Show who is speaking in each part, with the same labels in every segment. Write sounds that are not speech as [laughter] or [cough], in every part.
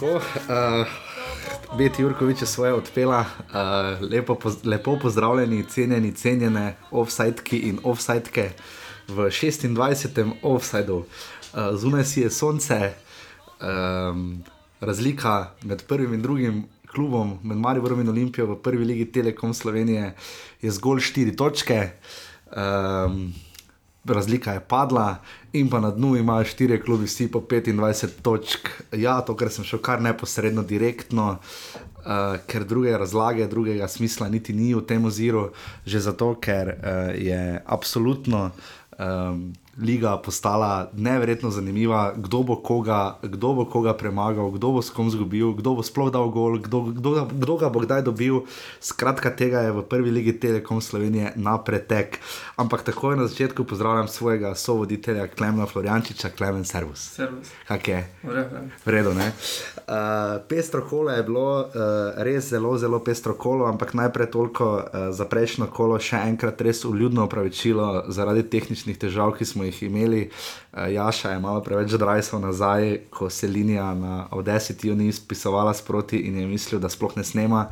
Speaker 1: Tako, uh, Beti Jurkovič je svoje odpela, uh, lepo, poz, lepo pozdravljeni, cenjeni, cenjene offsajtki in offsajtke v 26. offsajdu. Uh, zunaj si je sonce, um, razlika med prvim in drugim klubom, med Mariborom in Olimpijo v prvi ligi Telekom Slovenije je zgolj 4 točke. Um, razlika je padla, in pa na dnu imajo štiri klubi, vsi po 25 točk. Ja, to, ker sem šel kar neposredno, direktno, uh, ker druge razlage, drugega smisla niti ni v tem oziru, že zato, ker uh, je absolutno. Um, liga postala neverjetno zanimiva, kdo bo koga, kdo bo koga premagal, kdo bo s kom zgubil, kdo bo sploh dal gol, kdo, kdo, kdo ga bo kdaj dobil. Skratka, tega je v prvi ligi Telekom Slovenije na pretek. Ampak takoj na začetku pozdravljam svojega sovoditelja Klemena Floriančiča, Klemen Servus.
Speaker 2: Servus.
Speaker 1: Kak je?
Speaker 2: Vredo,
Speaker 1: ne? Uh, pestro kolo je bilo, uh, res zelo, zelo pestro kolo, ampak najprej toliko uh, za prejšnjo kolo, še enkrat res uljudno opravičilo zaradi tehničnih težav, ki smo jih imeli. Uh, Jaša je malo preveč drajsal nazaj, ko se linija na Odesiti ni spisovala sproti in je mislil, da sploh ne snema.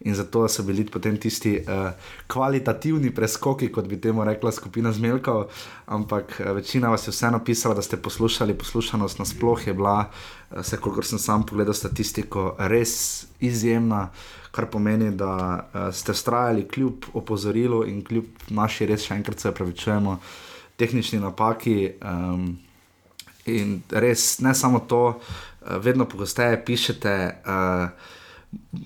Speaker 1: In zato so bili potem tisti uh, kvalitativni preskoki, kot bi temu rekla skupina Zmelkov. Ampak uh, večina vas je vseeno pisala, da ste poslušali, poslušanost nasploh je bila, uh, se kolikor sem sam pogledal statistiko, res izjemna. Kar pomeni, da uh, ste vztrajali kljub opozorilu in kljub naši res še enkrat se pravičujemo tehnični napaki. Um, in res ne samo to, uh, vedno pogosteje pišete. Uh,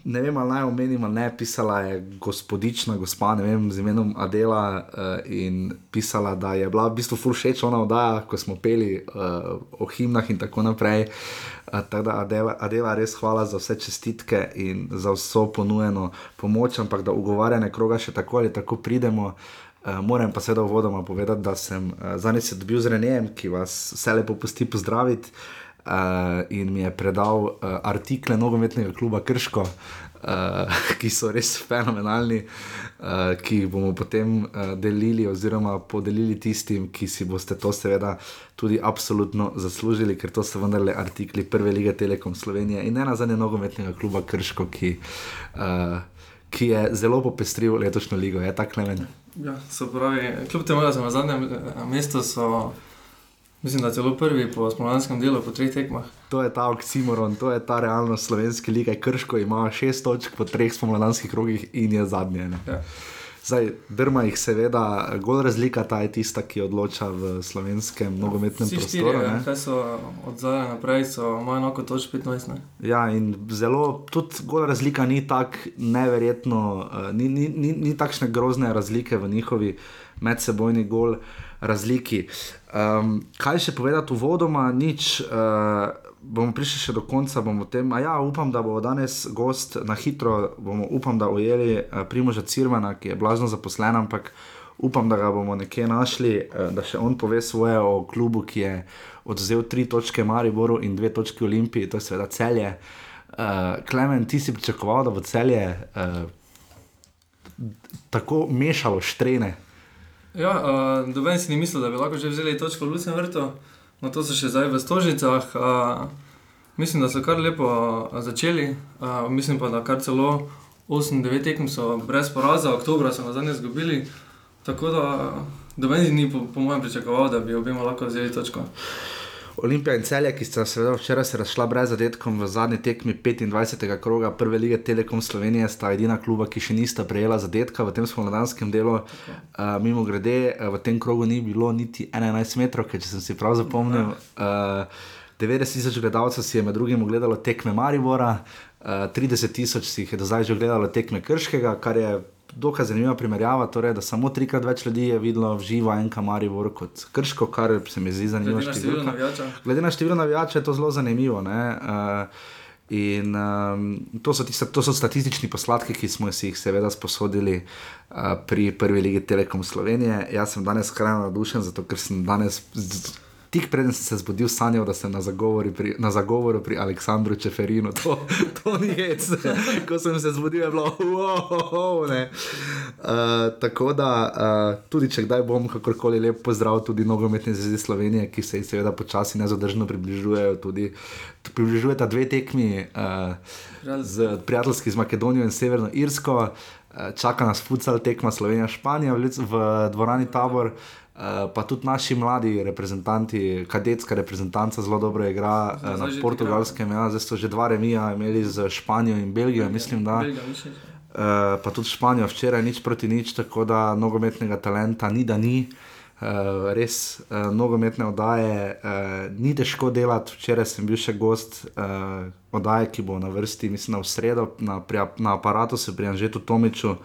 Speaker 1: Ne vem, ali naj omenim, ali ne, pisala je gospodična, gospa, ne vem, z imenom Adela uh, in pisala, da je bila v bistvu fulšeč ona oddaja, ko smo peli uh, o himnah in tako naprej. Uh, tako da Adela, Adela, res hvala za vse čestitke in za vso ponujeno pomoč, ampak da ugovarjanje kroga še tako ali tako pridemo. Uh, moram pa seveda uvodoma povedati, da sem uh, zadnjič se dobil z Renejem, ki vas vse lepo pusti pozdraviti. Uh, in mi je predal uh, artikle nogometnega kluba Krško, uh, [laughs] ki so res fenomenalni, uh, ki jih bomo potem uh, delili, oziroma podelili tistim, ki si boste to seveda tudi absolutno zaslužili, ker to so vendarle artikli Prve lige Telekom Slovenije in ne na zadnje nogometnega kluba Krško, ki. Uh, Ki je zelo popestril letošnjo ligo, je tako klemen.
Speaker 2: Ja, so pravi, kljub temu, da smo na zadnjem mestu, so Mislim, da celo prvi po spomladanskem delu, po treh tekmah.
Speaker 1: To je ta oksimoron, to je ta realnost slovenske lige. Krško ima šest točk po treh spomladanskih krogih in je zadnje. Ja. Zdaj, drma jih seveda, gol razlika ta je tista, ki odloča v slovenskem nogometnem
Speaker 2: Vsi
Speaker 1: prostoru.
Speaker 2: Štiri, ja, so od zadaj naprej, so imajo enako točk 15. Ne?
Speaker 1: Ja, in zelo, tudi gol razlika ni tako neverjetno, uh, ni, ni, ni, ni takšne grozne razlike v njihovi medsebojni gol razliki. Um, kaj še povedati v vodoma, nič. Uh, bomo prišli še do konca, bomo tem. Ja, upam, da bo danes gost na hitro, bomo upam, da ujeli uh, Primoža Cirmana, ki je blazno zaposlen, ampak upam, da ga bomo nekje našli, uh, da še on pove svoje o klubu, ki je odzel tri točke Mariboru in dve točke Olimpiji, to je seveda celje. Uh, Klemen, ti si pričakoval, da bo celje uh, tako mešalo štrene.
Speaker 2: Ja, uh, Doben si ni mislil, da bi lahko že vzeli točko v Lucem vrtu, no to so še zdaj v Stožicah. Uh, mislim, da so kar lepo začeli, uh, mislim pa, da kar celo 8-9 tekem so brez poraza, oktobra so na zadnje izgubili. Tako da Doben si ni po, po mojem pričakoval, da bi obima lahko vzeli točko.
Speaker 1: Olimpija in celje, ki sta se včeraj razšla brez zadetkov v zadnji tekmi 25. kroga Prve lige Telekom Slovenije, sta edina kluba, ki še nista prejela zadetka v tem spomladanskem delu. Uh, Mimo grede, v tem krogu ni bilo niti 11 metrov, če sem si prav zapomnil. Uh, 90 tisoč gledalcev si je med drugim ogledalo tekme Maribora, uh, 30 tisoč si jih je do zdaj že ogledalo tekme Krškega, kar je dokaj zanimiva primerjava, torej, da samo trikrat več ljudi je videlo v živo en kamari vor kot krško, kar se mi zdi zanimivo. Glede na število navijača je to zelo zanimivo. Uh, in um, to, so tiste, to so statistični posladki, ki smo si jih seveda sposodili uh, pri prvi legi Telekom Slovenije. Jaz sem danes skrajno navdušen, zato ker sem danes. Tik preden sem se zbudil, sanjal, da sem na, pri, na zagovoru pri Aleksandru Čeferinu. To, to ni hec. Ko sem se zbudil, je bilo wow, ne. Uh, tako da, uh, tudi če kdaj bom kakorkoli lep pozdrav tudi nogometne zveze Slovenije, ki se jih seveda počasi nezadržno približujejo, tudi približujeta dve tekmi uh, z prijateljski z Makedonijo in Severno Irsko. Čaka nas futsal tekma Slovenija-Španija v, v dvorani Tabor. Uh, pa tudi naši mladi reprezentanti, kadetska reprezentanca zelo dobro igra uh, na portugalskem. Ja, zdaj so že dva remija imeli z Španijo in Belgijo, Belgija. mislim, da. Uh, pa tudi Španijo včeraj nič proti nič, tako da nogometnega talenta ni, da ni. Uh, res uh, nogometne oddaje, uh, ni težko delati. Včeraj sem bil še gost uh, oddaje, ki bo na vrsti, mislim, na sredo, na, na aparatu, se pri Anžetu Tomiču. Uh,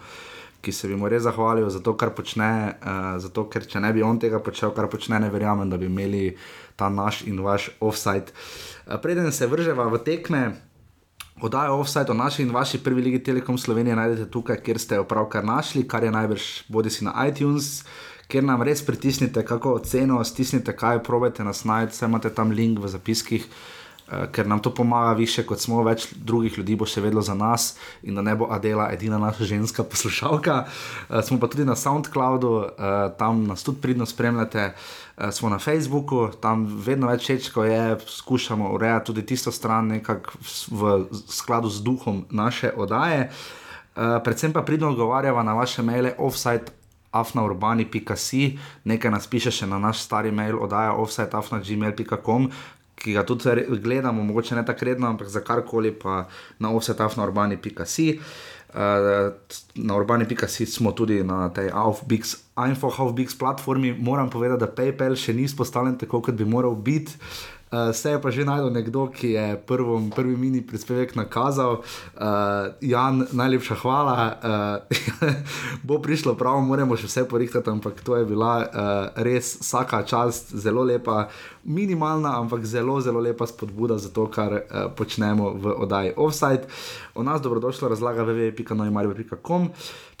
Speaker 1: ki se bi mu res zahvalil za to, kar počne. Uh, zato, ker če ne bi on tega počel, kar počne, ne verjamem, da bi imeli ta naš in vaš offside. Uh, preden se vrževa v tekme. Odajo offside o naši in vaši prvi ligi Telekom Slovenije najdete tukaj, kjer ste jo pravkar našli, kar je najbrž bodi si na iTunes, kjer nam res pritisnite, kako oceno, stisnite, kaj probete nas najti, vse imate tam link v zapiskih. Eh, ker nam to pomaga više, kot smo, več drugih ljudi bo še vedelo za nas in da ne bo Adela edina naša ženska poslušalka. Uh, smo pa tudi na SoundCloudu, uh, tam nas tudi pridno spremljate. Uh, smo na Facebooku, tam vedno več čečko je, skušamo urejati tudi tisto stran, nekako v skladu z duhom naše oddaje. Uh, predvsem pa pridno odgovarjava na vaše maile offside. Afnaurbani.com, nekaj nas piše še na naš stari mail, oddaja offside.afnagmail.com, ki ga tudi gledamo, mogoče ne tako redno, ampak za karkoli pa na offsetaf na urbani.si. Uh, na urbani.si smo tudi na tej Info-Half-Bix platformi. Moram povedati, da PayPal še ni spostavljen tako, kot bi moral biti. Uh, se je pa že najdel nekdo, ki je prvo, prvi mini prispevek nakazal. Uh, Jan, najlepša hvala. Uh, [laughs] bo prišlo prav, moramo še vse porihtati, ampak to je bila uh, res vsaka čast, zelo lepa, minimalna, ampak zelo, zelo lepa spodbuda za to, kar uh, počnemo v oddaji Offside. O nas dobrodošlo razlaga www.noimarijo.com.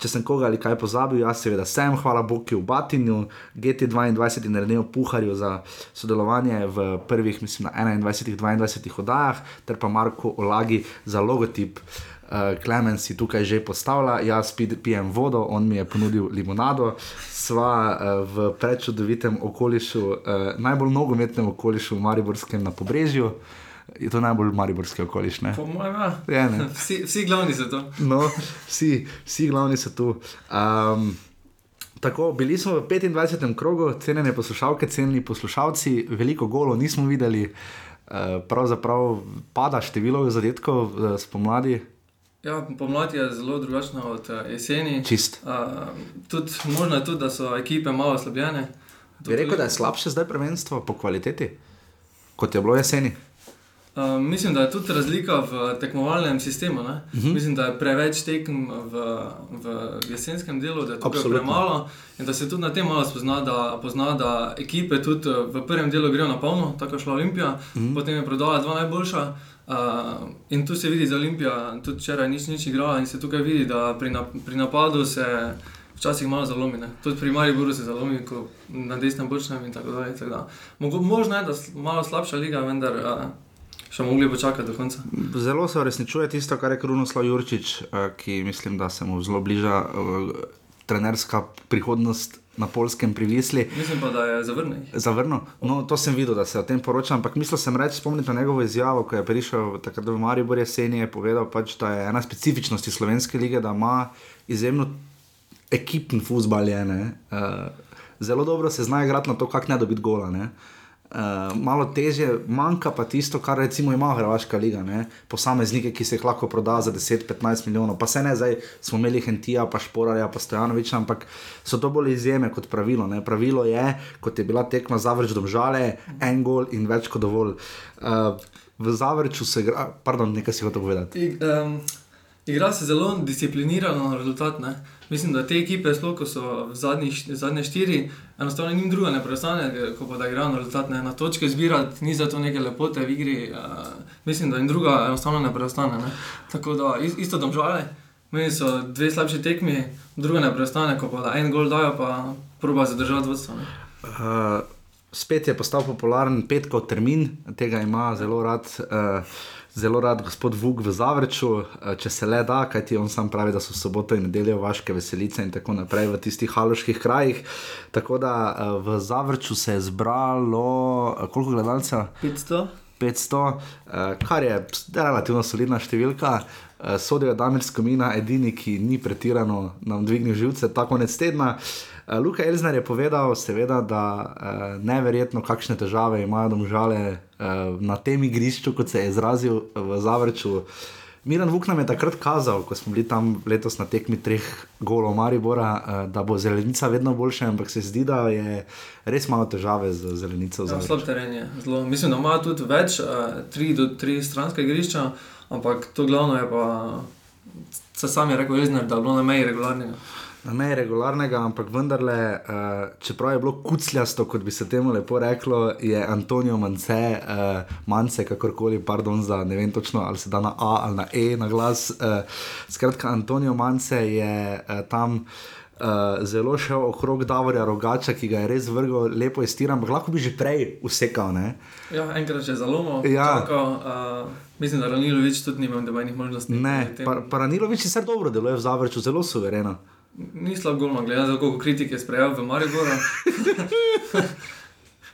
Speaker 1: Če sem koga ali kaj pozabil, jaz seveda sem, hvala Bogu v Batinju, GT22 in Renejo Puharju za sodelovanje v prvih, mislim, na 21-22 oddajah, ter pa Marko Olagi za logotip. Uh, Klemen si tukaj že postavlja, jaz pijem vodo, on mi je ponudil limonado, sva uh, v prečudovitem okolišu, uh, najbolj nogometnem okolišu v Mariborskem na Pobrežju je to najbolj mariborski okoliš.
Speaker 2: Po mojem, ja. [laughs] vsi, vsi glavni so tu.
Speaker 1: No, vsi, vsi glavni so tu. Um, Tako, bili smo v 25. krogu, cenjene poslušalke, cenjeni poslušalci, veliko golo nismo videli, uh, pravzaprav pada število zadetkov uh, spomladi.
Speaker 2: Ja, pomlad je zelo drugačna od uh, jeseni.
Speaker 1: Čist. Uh,
Speaker 2: tudi, možno je tudi, da so ekipe malo oslabljene.
Speaker 1: Bi rekel, da je slabše zdaj prvenstvo po kvaliteti, kot je bilo jeseni?
Speaker 2: Uh, mislim, da je tudi razlika v tekmovalnem sistemu. Uh mhm. -huh. Mislim, da je preveč tekem v, v jesenskem delu, da je to premalo in da se tudi na tem malo spozna, da, pozna, da ekipe tudi v prvem delu grejo na polno, tako je šla Olimpija, uh mhm. -huh. potem je prodala dva najboljša. Uh, in tu se vidi, da Olimpija tudi včeraj ni nič igrala in se tukaj vidi, da pri, na, pri napadu se. Včasih malo zalomi, ne? tudi pri Mariboru se zalomi, ko na desnem bočnem in tako dalje. Možno je, da je malo slabša liga, vendar uh, še mogli počakati do konca.
Speaker 1: Zelo se uresničuje tisto, kar je Krunoslav Jurčič, eh, ki mislim, da se mu zelo bliža eh, trenerska prihodnost. Na polskem privisli.
Speaker 2: Mislim pa, da je zavrnil.
Speaker 1: Zavrnil. No, to sem videl, da se o tem poroča, ampak mislil sem reči, spomnite na njegovo izjavo, ko je prišel takrat v Maribor jeseni, je povedal, pač, da je ena specifičnosti slovenske lige, da ima izjemno ekipni futbal. Uh, zelo dobro se zna igrati na to, kako ne dobiti gola. Uh, Uh, malo teže, manjka pa tisto, kar recimo ima Hrvaška liga, ne? posameznike, ki se jih lahko proda za 10-15 milijonov. Pa se ne, zdaj smo imeli Hentija, pa Šporarja, pa Stojanoviča, ampak so to bolj izjeme kot pravilo. Ne? Pravilo je, kot je bila tekma zavrč domžale, en gol in več kot dovolj. Uh, v zavrču se igra, pardon, nekaj si hotel povedati.
Speaker 2: I, um, igra se zelo disciplinirano na rezultat. Ne? Mislim, da te ekipe, sploh ko so v zadnjih, zadnje štiri, enostavno jim druga ne preostane, ko pa da igrajo rezultatne na točke zbirati, ni za to neke lepote v igri. Uh, mislim, da jim druga enostavno ne preostane. Ne? Tako da isto domžale, meni so dve slabši tekmi, druga ne preostane, ko pa da en gol dajo, pa proba zadržati vodstvo. Uh,
Speaker 1: spet je postal popularen petkov termin, tega ima zelo rad. Uh, Zelo rad gospod Vuk v Zavrču, eh, če se le da, kajti on sam pravi, da so soboto in nedeljo vaške veselice in tako naprej v tistih haloških krajih. Tako da v Zavrču se je zbralo, koliko gledalcev?
Speaker 2: 500.
Speaker 1: 500, kar je relativno solidna številka. Sodijo Damirsko mina, edini, ki ni pretirano nam dvignil živce, tako konec tedna. Uh, Luka Elzner je povedal, seveda, da uh, neverjetno, kakšne težave imajo domžale uh, na tem igrišču, kot se je izrazil v Zavrču. Miren Vuk nam je takrat kazal, ko smo bili tam letos na tekmi treh golov Maribora, uh, da bo zelenica vedno boljša, ampak se zdi, da je res malo težave z zelenico.
Speaker 2: Ja, slab teren je. Zelo. Mislim, da ima tudi več, uh, tri do tri stranske igrišča, ampak to glavno je pa, se sam je rekel, Elzner, da je bilo na meji regularnega
Speaker 1: na meji regularnega, ampak vendarle, uh, čeprav je bilo kucljasto, kot bi se temu lepo reklo, je Antonijo Mance, uh, Mance, kakorkoli, pardon, za ne vem točno, ali se da na A ali na E na glas. Uh, skratka, Antonijo Mance je uh, tam. Uh, zelo šel okrog Davorja Rogača, ki ga je res vrgel, lepo iztiran, ampak lahko bi že prej usekal. Ne?
Speaker 2: Ja, enkrat je zelo malo. Ja. Uh, mislim, da Ranilovič tudi nima nobenih možnosti.
Speaker 1: Ne, pa, pa Ranilovič je vse dobro deluje v Zavrču, zelo suvereno.
Speaker 2: Ni slab gol, glede na to, koliko kritik je sprejel v Mariboru. [laughs]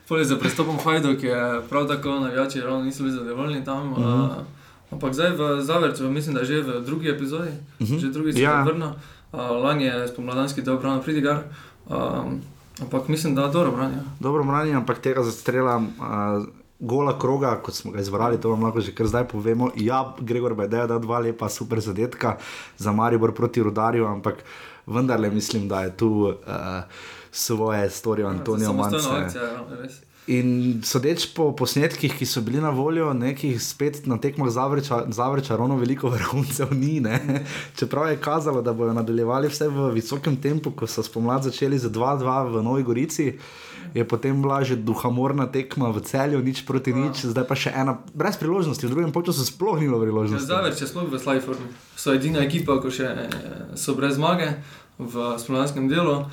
Speaker 2: Poli za pristopom Hajdu, ki je prav tako navijači, ravno niso bili zadovoljni tam. Uh -huh. uh, ampak zdaj v Zavrču, mislim, da je že v drugi epizodi, uh -huh. že drugi se ja. vrna. Uh, lani je spomladanski del pravno pridigar. Um, ampak mislim, da dobro branje.
Speaker 1: Dobro branje, ampak tega zastrela. Uh, gola kroga, kot smo ga izbrali, to vam lahko že kar zdaj povemo. Ja, Gregor Bedeja da dva lepa super zadetka za Maribor proti Rudarju, ampak vendarle mislim, da je tu uh, svoje storijo Antonijo Mance. In sodeč po posnetkih, ki so bili na voljo, nekih spet na tekmah zavrča, ravno veliko [laughs] vrhuncev ni. Ne? Čeprav je kazalo, da bodo nadaljevali vse v visokem tempu, ko so spomladi začeli z 2-2 v Novi Gorici. Je potem bila že duhamorna tekma v celju, nič proti ja. nič, zdaj pa še ena, brez priložnosti, v drugem času sploh ni bilo priložnosti.
Speaker 2: Ja, zdaj, če smo v Slajfordu, so edina ekipa, ko še so brez zmage v spomladanskem delu.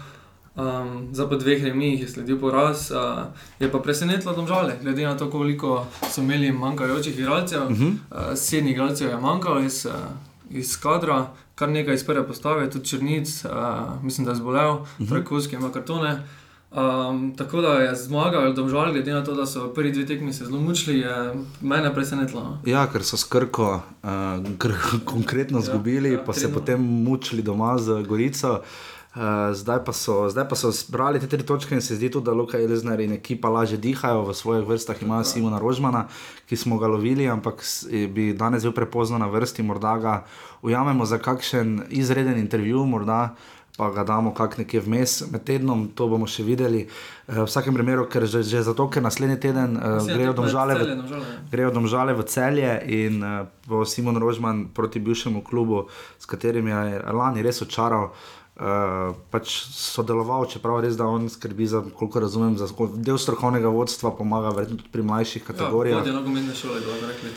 Speaker 2: Um, za po dveh remih je sledil poraz, uh, je pa presenetilo domžale, glede na to, koliko so imeli manjkajočih igralcev. Uh -huh. uh, sedem igralcev je manjkalo iz, uh, iz kadra, kar nekaj iz prve postave, tudi črnic, uh, mislim, da je zbolel, uh -huh. ima kartone. Um, tako da je zmagal, da je žal, glede na to, da so prvi dve tekmi se zelo mučili, je mene presenetilo. No.
Speaker 1: Ja, ker so skrko uh, [laughs] konkretno izgubili, ja, ja, pa se potem mučili doma z Gorico. Uh, zdaj, pa so, zdaj pa so zbrali te tri točke in se zdi tudi, da Luka Elizner in ekipa lažje dihajo v svojih vrstah. Imajo Simona Rožmana, ki smo ga lovili, ampak bi danes bil prepozno na vrsti, morda ga ujamemo za kakšen izreden intervju, morda pa ga damo kak nekje vmes med tednom, to bomo še videli. Uh, v vsakem primeru, ker že, že zato, ker naslednji teden uh, grejo, domžale v, ja. grejo domžale v celje in uh, bo Simon Rožman proti bivšemu klubu, s katerim je lani res očaral. Uh, pač sodeloval, čeprav res, da on skrbi za, koliko razumem, za del strokovnega vodstva, pomaga tudi pri mlajših ja, kategorijah.
Speaker 2: Ja, šole, rekli,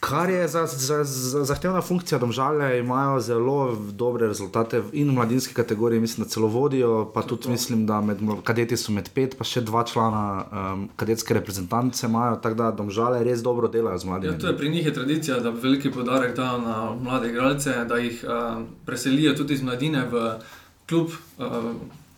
Speaker 1: Kar je za, za, za zahtevna funkcija, domžale imajo zelo dobre rezultate in v mladinski kategoriji, mislim, da celo vodijo, pa tudi mislim, da med kadeti so med pet, pa še dva člana um, kadetske reprezentance imajo, tako da domžale res dobro delajo z mladimi.
Speaker 2: Ja, to je pri njih je tradicija, da veliki podarek dajo na mlade igralce, da jih uh, preselijo tudi iz mladine v klub. Uh,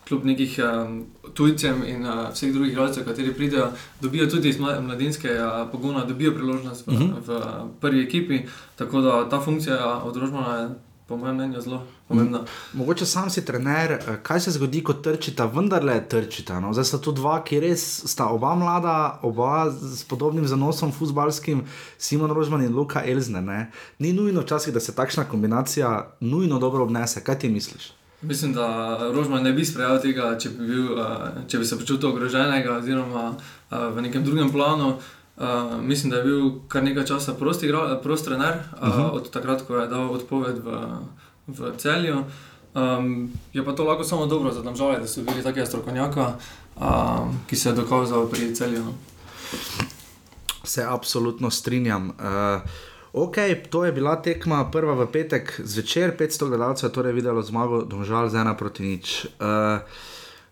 Speaker 2: kljub nekih um, tujcem in uh, vseh drugih igralcev, ki pridejo, dobijo tudi iz mladinske uh, pogona, dobijo priložnost v, uh -huh. v prvi ekipi. Tako da ta funkcija odrožmana je. Po mojem mnenju je zelo pomembna.
Speaker 1: Mogoče sam si trener, kaj se zgodi, ko trčita, vendarle trčita. No? Zdaj sta tu dva, ki res sta oba mlada, oba s podobnim zanosom, futbalskim, Simon Rožman in Luka Elzner. Ne? Ni nujno včasih, da se takšna kombinacija nujno dobro obnese. Kaj ti misliš?
Speaker 2: Mislim, da Rožman ne bi sprejel tega, če bi, bil, če bi se počutil ogroženega, oziroma v nekem drugem planu. Mislim, da je bil kar nekaj časa prost, prost trener, uh mhm. -huh. od takrat, ko je dal odpoved v, v celju. Um, je pa to lahko samo dobro za države, da so bili tako strokovnjaka, um, ki se je dokazal pri celju. No.
Speaker 1: Se absolutno strinjam. Uh, Ok, to je bila tekma prva v petek zvečer, 500 gledalcev je torej videlo zmago, domžal z ena proti nič. Uh,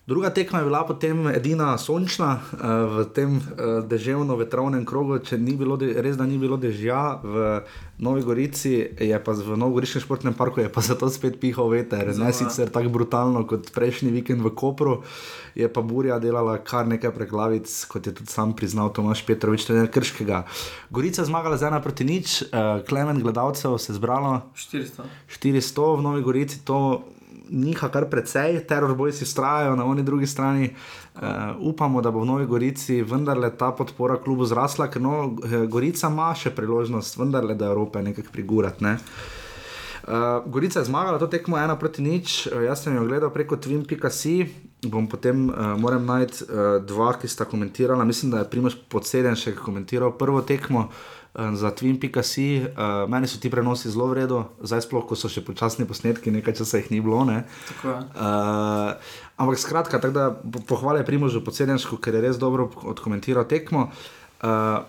Speaker 1: Druga tekma je bila potem edina sončna uh, v tem uh, deževno-vetrovnem krogu, če ni bilo, res da ni bilo dežja v Novi Gorici, je pa v Novogoriškem športnem parku, je pa zato spet pihal veter, ne sicer tako brutalno kot prejšnji vikend v Kopru, je pa burja delala kar nekaj preglavic, kot je tudi sam priznal Tomaš Petrovič, tudi krškega. Gorica zmagala z ena proti nič, uh, klemen gledalcev se je zbralo
Speaker 2: 400.
Speaker 1: 400 v Novi Gorici, to njiha kar precej, teror boji si strajajo na oni drugi strani. Uh, upamo, da bo v Novi Gorici vendarle ta podpora klubu zrasla, ker no, eh, Gorica ima še priložnost, vendarle da Evrope nekaj prigurat. Ne? Uh, Gorica je zmagala to tekmo ena proti nič, uh, jaz sem jo gledal preko Twin.com, bom potem uh, moram najti uh, dva, ki sta komentirala. Mislim, da je Primoš podseden še komentiral prvo tekmo. Uh, za Twin.com, uh, eh, meni so ti prenosi zelo v redu, zdaj sploh, ko so še počasni posnetki, nekaj časa jih ni bilo. Uh, ampak skratka, tako da pohvale Primožu Podsedenšku, ker je res dobro odkomentiral tekmo. Uh,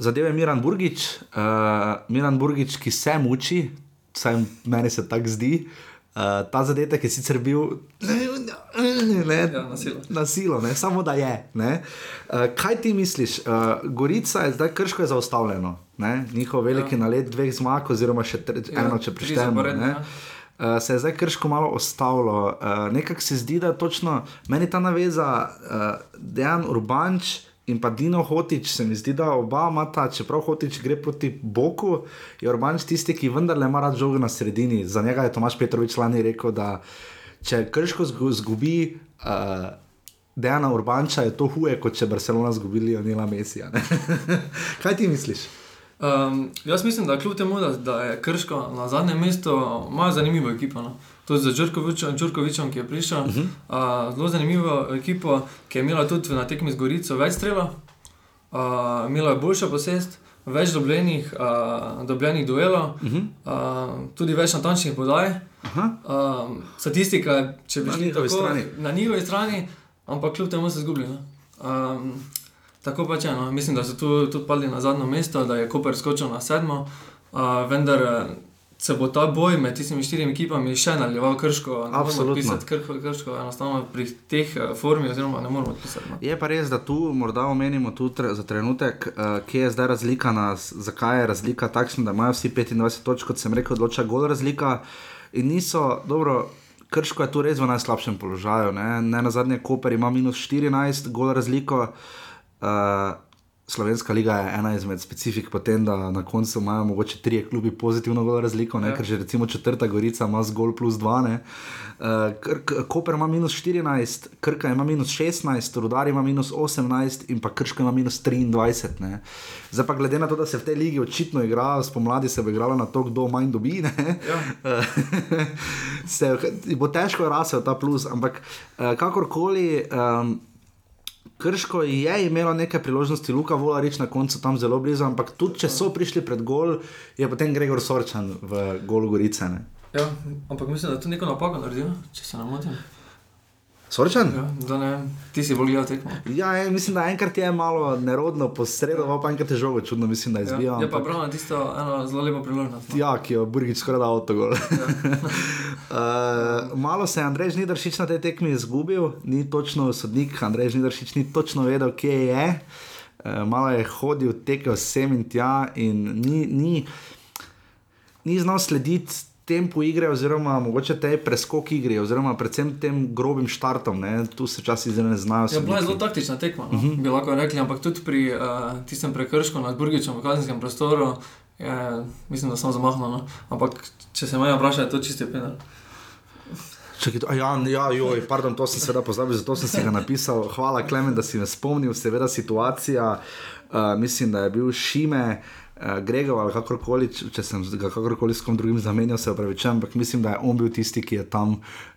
Speaker 1: Zadeve Miran Burgič, uh, Miran Burgič, ki se muči, vsaj meni se tako zdi. Uh, ta zadetek je sicer bil
Speaker 2: ne, ja, na silo,
Speaker 1: na silo ne, samo da je. Uh, kaj ti misliš? Uh, Gorica je zdaj krško je zaustavljeno, ne? njihov veliki ja. nalet dveh zmag, oziroma še tre, ja, eno, če preštejemo. Uh, se je zdaj krško malo ostalo. Uh, Nekako se zdi, da točno meni ta naveza, uh, dejan urbanč in pa Dino Hotič, se mi zdi, da oba imata, čeprav Hotič gre proti Boku, je urbanč tisti, ki vendarle ima rad žogo na sredini. Za njega je Tomaš Petrovič lani rekel, da če krško zgubi. Uh, Dejana Urbanča je to huje, kot če Barcelona zgubili Lionela Mesija. [laughs] Kaj ti misliš?
Speaker 2: Um, jaz mislim, da kljub temu, da, da je Krško na zadnjem mestu, ima zaniimivo ekipo. No? To je za Džurkovičem, ki je prišel. Uh -huh. uh, zelo zanimivo ekipo, ki je imela tudi na tekmi z Gorico več strela, uh, imela je boljša posest, več dobljenih, uh, dobljenih duelov, uh -huh. uh, tudi več natančnih podaj. Um, statistika, če bi šli na njihovi strani, ampak kljub temu se zgubi. Um, tako pač je. No. Mislim, da so tu tudi padli na zadnjo mesto, da je Koper skočil na sedmo, uh, vendar se bo ta boj med tistimi štirimi ekipami še nadaljeval, krško.
Speaker 1: Absolutno.
Speaker 2: Krško, krško, enostavno pri teh formih, oziroma ne moremo pisati. No.
Speaker 1: Je pa res, da tu morda omenimo tudi za trenutek, uh, kje je zdaj razlika, na, zakaj je razlika takšna, da imajo vsi 25 točk, kot sem rekel, odloča gol razlika. In niso, dobro, krško je tu res v najslabšem položaju. Ne, ne na zadnje, Koper ima minus 14, gol razliko. Uh, Slovenska liga je ena izmed specifik, potem da na koncu imajo mogoče tri klubi pozitivno razliko, ja. ker že recimo četrta Gorica ima zgolj plus dva. Uh, Koper ima minus 14, Krka ima minus 16, Rudar ima minus 18 in pa Krška ima minus 23. Ne. Zdaj pa glede na to, da se v tej ligi očitno igra, spomladi se bo igralo na to, kdo manj dobi, ja. [laughs] se bo težko rasel ta plus, ampak uh, kakorkoli. Um, Krško je imelo nekaj priložnosti, Luka Vola reči na koncu tam zelo blizu, ampak tudi če so prišli pred gol, je potem Gregor Sorčan v golu Gorice. Ne?
Speaker 2: Ja, ampak mislim, da je to neko napako naredil, če se ne motim.
Speaker 1: Sorčan?
Speaker 2: Ja, ne, ti si bolj gledal tekmo.
Speaker 1: Ja, je, mislim, da enkrat je malo nerodno posredoval, ja. pa enkrat je žogo čudno, mislim, da je izbijal.
Speaker 2: Ja, je pa prav na tisto eno zelo lepo priložnost.
Speaker 1: No. Ja, ki jo Burgič skoraj da avtogol. Ja. uh, [laughs] malo se je Andrej Žnidaršič na tej tekmi izgubil, ni točno sodnik, Andrej Žnidaršič ni točno vedel, kje je. Uh, malo je hodil, tekel sem in tja in ni, ni, ni znal slediti tempu igre, oziroma mogoče te preskok igre, oziroma predvsem tem grobim štartom. Ne? Tu se včasih zelo ne znajo.
Speaker 2: Ja, bila je zelo taktična tekma, no? uh mhm. -huh. bi lahko rekli, ampak tudi pri uh, tistem prekršku nad Burgičem v kazenskem prostoru, je, mislim, da sem zamahnil. No? Ampak če se me vpraša, je to čisti penal.
Speaker 1: Čekaj, ja, ja, joj, pardon, to sem seveda pozabil, zato sem si ga napisal. Hvala, Klemen, da si me spomnil. Seveda situacija, uh, mislim, da je bil Šime, uh, uh, Gregor ali kakorkoli, če sem ga kakorkoli s kom drugim zamenjal, se upravičujem, ampak mislim, da je on bil tisti, ki je tam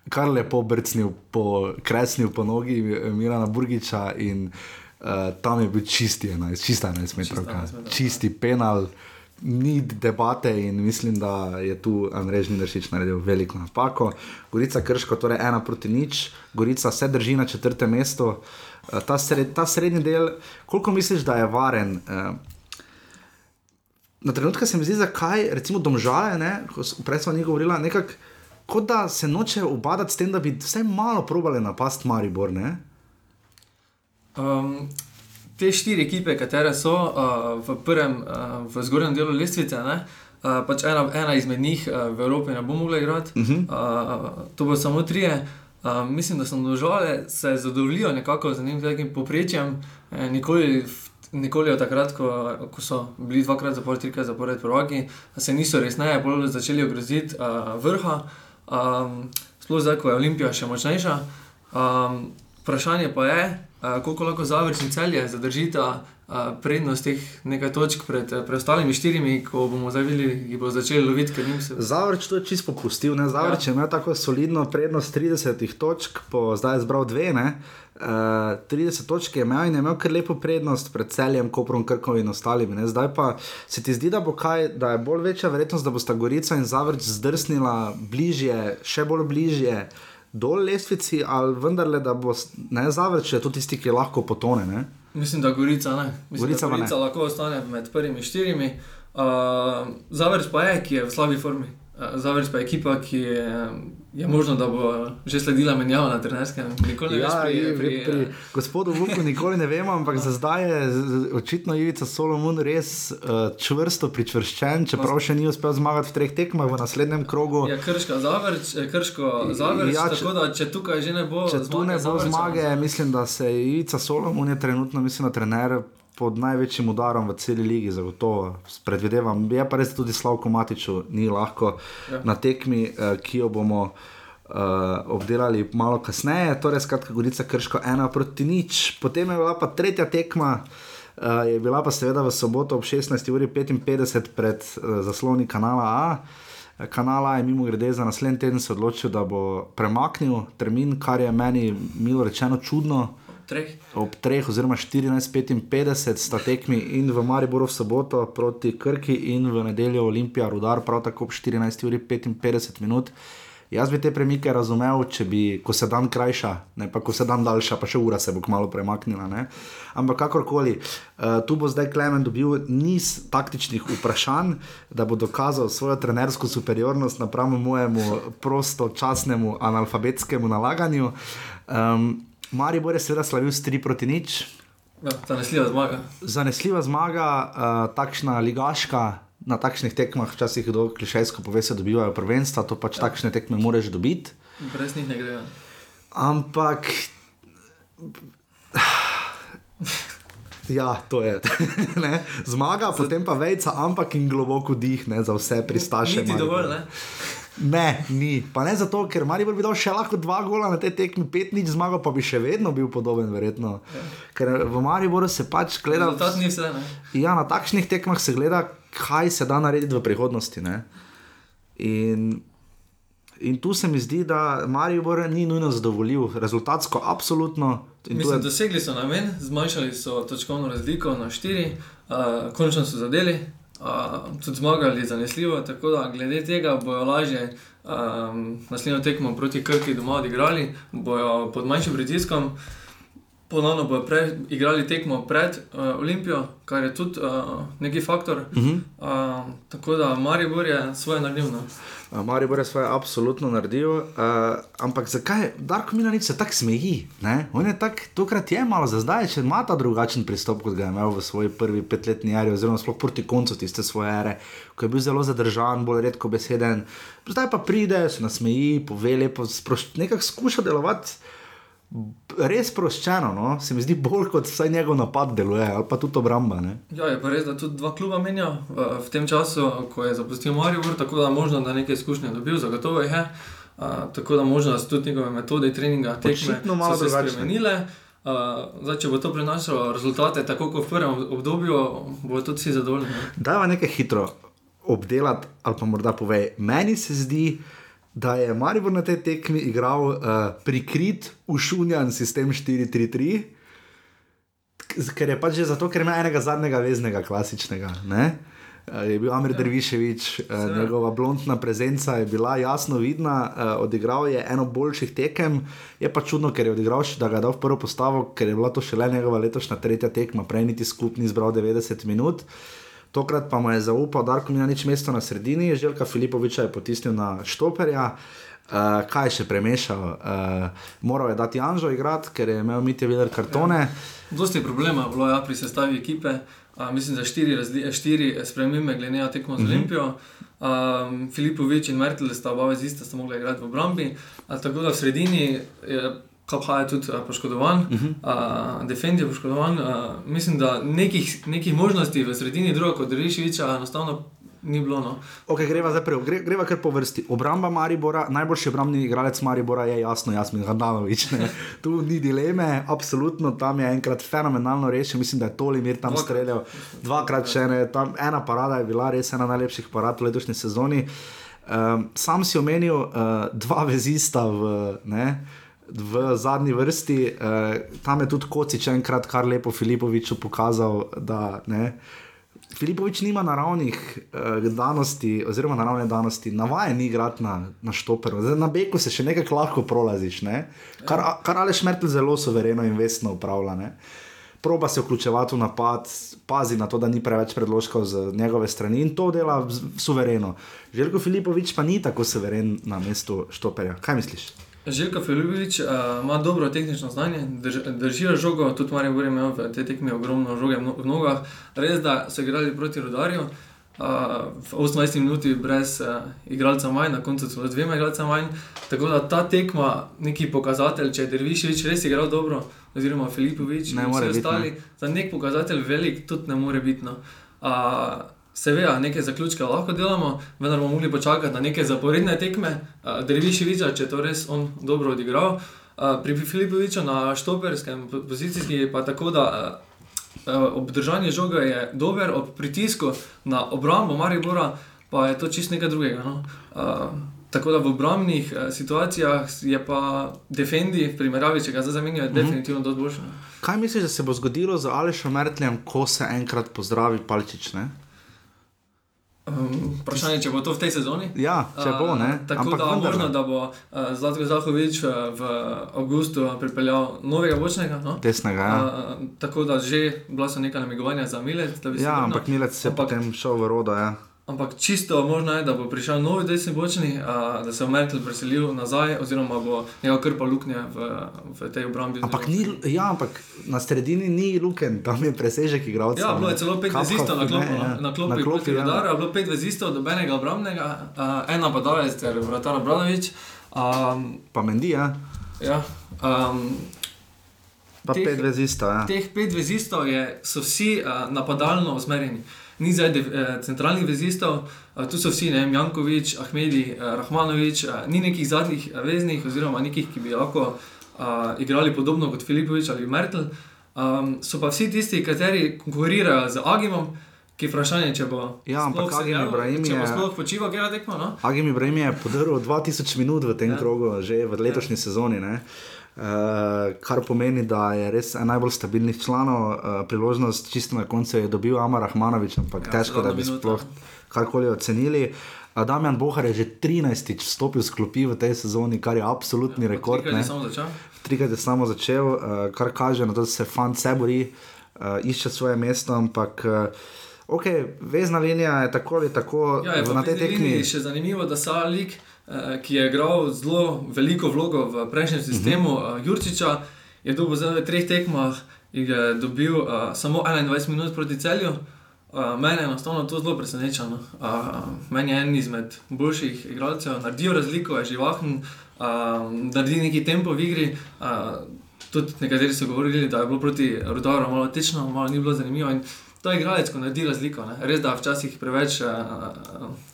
Speaker 1: kar lepo brcnil, po, kresnil po nogi eh, Mirana Burgiča in uh, tam je bil čisti 11, čista 11 metrov, čisti penal. Ni debate in mislim, da je tu Andrej Žnideršič naredil veliko napako. Gorica Krško, torej ena proti nič, Gorica se drži na četrtem mestu. Ta, sred, ta srednji del, koliko misliš, da je varen? Na trenutek se mi zdi, zakaj recimo domžale, prej smo njih govorili, nekako kot da se noče ubadati s tem, da bi vsaj malo probali napast Maribor. Ne?
Speaker 2: Um, te štiri ekipe, katere so uh, v prvem, uh, v zgornjem delu lestvice, ne, uh, pač ena, ena izmed njih uh, v Evropi ne bo mogla igrati, uh -huh. uh, to bo samo trije. Uh, mislim, da so nožale se zadovoljijo nekako z nekim poprečjem, eh, nikoli, nikoli od takrat, ko, ko so bili dvakrat zapored, trikrat zapored prvaki, se niso resneje začeli ogroziti uh, vrha, um, sploh zdaj, ko je Olimpija še močnejša. Um, vprašanje pa je, koliko lahko zavrčni celje zadržita prednost teh nekaj točk pred preostalimi štirimi, ko bomo zdaj videli, ki bo začeli loviti, ker jim se.
Speaker 1: Zavrč to je čisto popustil, ne zavrč ja. ima tako solidno prednost 30 točk, po zdaj je zbral dve. Ne? Uh, 30 točk je imel in je imel kar lepo prednost pred celjem, Koprom, Krkom in ostalimi. Ne? Zdaj pa se ti zdi, da, kaj, da je bolj večja verjetnost, da bosta Gorica in Zavrč zdrsnila bližje, še bolj bližje dol lestvici, ali vendarle, da bo ne zavrč, tudi tisti, ki lahko potone. Ne?
Speaker 2: Mislim, da Gorica ne. Mislim,
Speaker 1: Gorica,
Speaker 2: da Gorica
Speaker 1: ne.
Speaker 2: lahko ostane med prvimi štirimi. Uh, zavrč pa je, ki je v slabi formi. Uh, zavrč pa je ekipa, ki je je možno, da bo že sledila menjava na trenerskem. Nikoli ne
Speaker 1: ja,
Speaker 2: pri,
Speaker 1: pri, pri, pri
Speaker 2: pri,
Speaker 1: gospodu Vuku nikoli ne vemo, ampak za zdaj je očitno Ivica Solomon res uh, čvrsto pričvrščen, čeprav še ni uspel zmagati v treh tekmah v naslednjem krogu.
Speaker 2: Ja, krško zavrč, krško zavrč, ja, če, tako da če tukaj že ne bo
Speaker 1: če
Speaker 2: zmage,
Speaker 1: tu ne bo
Speaker 2: Zavrča,
Speaker 1: zmage, mislim, da se Ivica Solomon je trenutno, mislim, da trener. Pod največjim udarom v celi ligi, zagotovo, predvidevam. Je pa res tudi Slavko Matiču, ni lahko ja. na tekmi, eh, ki jo bomo uh, obdelali malo kasneje. Torej, skratka, Gorica krško ena proti nič. Potem je bila pa tretja tekma, uh, je bila pa seveda v soboto ob 16.55 pred uh, zasloni kanala A. Kanala je mimo grede za naslednji teden se odločil, da bo premaknil termin, kar je meni, milo rečeno, čudno
Speaker 2: treh.
Speaker 1: Ob 3 oziroma 14:55 sta tekmi in v Mariboru v soboto proti Krki in v nedeljo Olimpija Rudar, prav tako ob 14:55 minut. Jaz bi te premike razumel, če bi, ko se dan krajša, ne pa ko se dan daljša, pa še ura se bo kmalo premaknila. Ne? Ampak kakorkoli, uh, tu bo zdaj Klemen dobil niz taktičnih vprašanj, da bo dokazal svojo trenersko superiornost napram mojemu prostočasnemu analfabetskemu nalaganju. Um, Maribor je seveda slavil s 3 proti nič.
Speaker 2: Ja, zanesljiva zmaga.
Speaker 1: Zanesljiva zmaga, uh, takšna ligaška. Na takšnih tekmah včasih kdo klišejsko pove, da dobivajo prvenstva, to pač ja. takšne tekme moraš dobiti.
Speaker 2: Brez njih ne gre.
Speaker 1: Ampak. Ja, to je. [laughs] Zmaga, potem pa vejca, ampak in globoko dih ne, za vse pristaše.
Speaker 2: Ni dovolj, ne?
Speaker 1: Ne, ni. Pa ne zato, ker Maribor bi dal še lahko dva gola na tej tekmi, pet nič zmagal, pa bi še vedno bil podoben, verjetno. Ja. Ker v Mariboru se pač gleda.
Speaker 2: Vse,
Speaker 1: ja, na takšnih tekmah se gleda, kaj se da narediti v prihodnosti. In, in tu se mi zdi, da Maribor ni nujno zadovoljiv, rezultatsko, absolutno.
Speaker 2: Mislim, je... Dosegli so namen, zmanjšali so točkovno razliko na štiri, uh, končno so zadeli tudi zmagali zanesljivo, tako da glede tega bojo lažje um, naslednjo tekmo proti Krki doma odigrali, bojo pod manjšim pritiskom. Ponovno bodo igrali tekmo pred uh, Olimpijo, kar je tudi uh, neki faktor. Uh -huh. uh, tako da Maribor je svoje naredil. No.
Speaker 1: Maribor je svoje absolutno naredil. Uh, ampak zakaj Darko Milanič se tako smeji? Ne? On je tak, tokrat je malo za zdaj, če ima ta drugačen pristop, kot ga je imel v svoji prvi petletni eri, oziroma sploh proti koncu tiste svoje ere, ko je bil zelo zadržan, bolj redko beseden. Zdaj pa pride, se nasmeji, pove lepo, nekako skuša delovati res sproščeno, no? se mi zdi bolj kot vsaj njegov napad deluje, ali pa tudi obramba. Ne?
Speaker 2: Ja, je pa res, da tudi dva kluba menja v, tem času, ko je zapustil Marijo, tako da možno, da nekaj izkušnje dobil, zagotovo je. Uh, tako da možno, da so tudi njegove metode treninga tekme
Speaker 1: malo
Speaker 2: spremenile. Uh, zdaj, če bo to prinašalo rezultate, tako kot v prvem obdobju, bo tudi vsi zadovoljni.
Speaker 1: Da, nekaj hitro obdelati, ali pa morda povej. Meni se zdi, da je Maribor na tej tekmi igral uh, prikrit, ušunjan sistem 4-3-3, ker je pač že zato, ker ima enega zadnjega veznega, klasičnega. Ne? Je bil Amir ja. Derviševič, njegova blondna prezenca je bila jasno vidna, odigral je eno boljših tekem. Je pa čudno, ker je odigral, da ga je dal v prvo postavo, ker je bila to šele njegova letošnja tretja tekma, prej niti skupni zbral 90 minut. Tokrat pa mu je zaupal, da ima nič mesto na sredini, Željka Filipoviča je potisnil na Štoperja. Uh, kaj še premešal? Uh, moral je dati Anžo igrati, ker je imel Mitja Videl kartone. Ja.
Speaker 2: Dosti problema bilo ja, pri sestavi ekipe. Uh, mislim, da štiri, štiri spremembe glede na tekmo z uh mhm. -huh. Olimpijo. Um, Filipovič in Mertel sta oba z iste, sta mogli igrati v obrambi. Uh, tako da v sredini je Kapha je tudi uh, poškodovan, uh -huh. uh, Defend je poškodovan. Uh, mislim, da nekih, nekih možnosti v sredini druga kot Rešiviča enostavno ni bilo. No.
Speaker 1: Okay, greva, zaprej, gre, greva kar po vrsti. Obramba Maribora, najboljši obrambni igralec Maribora je jasno, Jasmin Hrnanovič. Tu ni dileme, absolutno tam je enkrat fenomenalno rešil, mislim, da je toli mir tam streljal. Dvakrat še ne, tam ena parada je bila res ena najlepših parad v letošnji sezoni. Um, sam si omenil uh, dva vezista v. Ne, v zadnji vrsti, uh, tam je tudi Kocič enkrat kar lepo Filipoviču pokazal, da ne. Filipovič nima naravnih uh, danosti, oziroma naravne danosti, navaden ni igrati na, na štoperu. Zdaj, na beku se še nekaj lahko prolaziš, ne? kar, kar ali šmrtel zelo suvereno in vestno upravlja. Ne? Proba se vključevati v napad, pazi na to, da ni preveč predložkov z njegove strani in to dela suvereno. Željko Filipovič pa ni tako suveren na mestu štoperja. Kaj misliš?
Speaker 2: Željko Filipovič uh, ima dobro tehnično znanje, drž, držijo žogo, tudi Marijo Bore imel v te tekme ogromno žoge v nogah. Res da so igrali proti rodarju, uh, v 28 minuti brez uh, igralca manj, na koncu celo dvema igralca manj. Tako da ta tekma neki pokazatelj, če je Derviševič res igral dobro, oziroma Filipovič,
Speaker 1: ne more biti.
Speaker 2: Za nek pokazatelj velik tudi ne more biti. No. Uh, Seveda, neke zaključke lahko delamo, vendar bomo mogli počakati na neke zaporedne tekme, da bi še videl, če je to res on dobro odigral. Pri Filipoviču na štoperskem poziciji je pa tako, da obdržanje žoga je dober, ob pritisku na obrambo Maribora pa je to čist nekaj drugega. No? Tako da v obrambnih situacijah je pa Defendi, v primerjavi, če ga zdaj zamenjajo, mm -hmm. definitivno dosti boljši. No.
Speaker 1: Kaj misliš, da se bo zgodilo z Alešom Mertljem, ko se enkrat pozdravi Palčič? Ne?
Speaker 2: Um, vprašanje je, če bo to v tej sezoni.
Speaker 1: Ja, če bo. Ne?
Speaker 2: Uh, tako Ampak da je možno, da bo uh, Zlatko Zahovič uh, v avgustu pripeljal novega bočnega. No?
Speaker 1: Tesnega. Ja.
Speaker 2: Uh, tako da že bila so neka namigovanja za Milec.
Speaker 1: Ja, ampak Milec se je potem šel v rodo. Ja.
Speaker 2: Ampak čisto možno je, da bo prišel novi desni bočni, da se bo Merkel preselil nazaj, oziroma bo njegov krpa luknja v, v tej obrambi.
Speaker 1: Ampak, ni, ja, ampak na sredini ni luken, tam je presežek igralcev.
Speaker 2: Ja, bilo je celo pet vezistov na klopi. Ja. Na klopi, na klopi ja. Udara, bilo pet vezistov, dobenega obrambnega, uh, ena pa dala, ter vratar Bradovič. Um,
Speaker 1: pa Mendi, ja.
Speaker 2: ja um,
Speaker 1: pa teh, pet vezistov. Ja.
Speaker 2: Teh pet vezistov je, so vsi uh, napadalno usmerjeni ni zdaj eh, centralnih vezistov, eh, tu so vsi, ne vem, Jankovič, Ahmedi, eh, Rahmanovič, eh, ni nekih zadnjih eh, veznih, oziroma nekih, ki bi lahko eh, igrali podobno kot Filipovič ali Mertel. Um, so pa vsi tisti, ki konkurirajo z Agimom. Ki je vprašanje, če bo.
Speaker 1: Ja, ampak Agim Ibrahim je.
Speaker 2: Sploh počival, je tekmo? No?
Speaker 1: Agim Ibrahim je podaril 2000 minut v tem ja. krogu, že v letošnji ja. sezoni. Uh, kar pomeni, da je res en najbolj stabilnih članov, uh, priložnost čisto na koncu je dobil Amar Rahmanovič, ampak ja, težko, da bi sploh karkoli ocenili. Uh, Damjan Bohar je že 13-tič vstopil v sklopi v tej sezoni, kar je absolutni ja, rekord. Trikrat je samo začel, uh, kar kaže na to, da se fant se bori, uh, išče svoje mesto, ampak. Uh, Ok, vezna linija je tako ali tako
Speaker 2: ja, na tej tekmi. Še zanimivo, da Salik. Eh, ki je igral zelo veliko vlogo v prejšnjem mhm. sistemu, uh -huh. Jurčiča, je dobil zdaj v treh tekmah in je dobil uh, samo 21 minut proti celju. Uh, mene je enostavno to zelo presenečeno. Uh, meni je en izmed boljših igralcev, naredijo razliko, je živahen, uh, naredi neki tempo v igri. Uh, tudi nekateri so govorili, da je bilo proti Rudaru malo tečno, malo ni bilo zanimivo. In to je igralec, ko naredi razliko. Ne? Res da včasih preveč uh,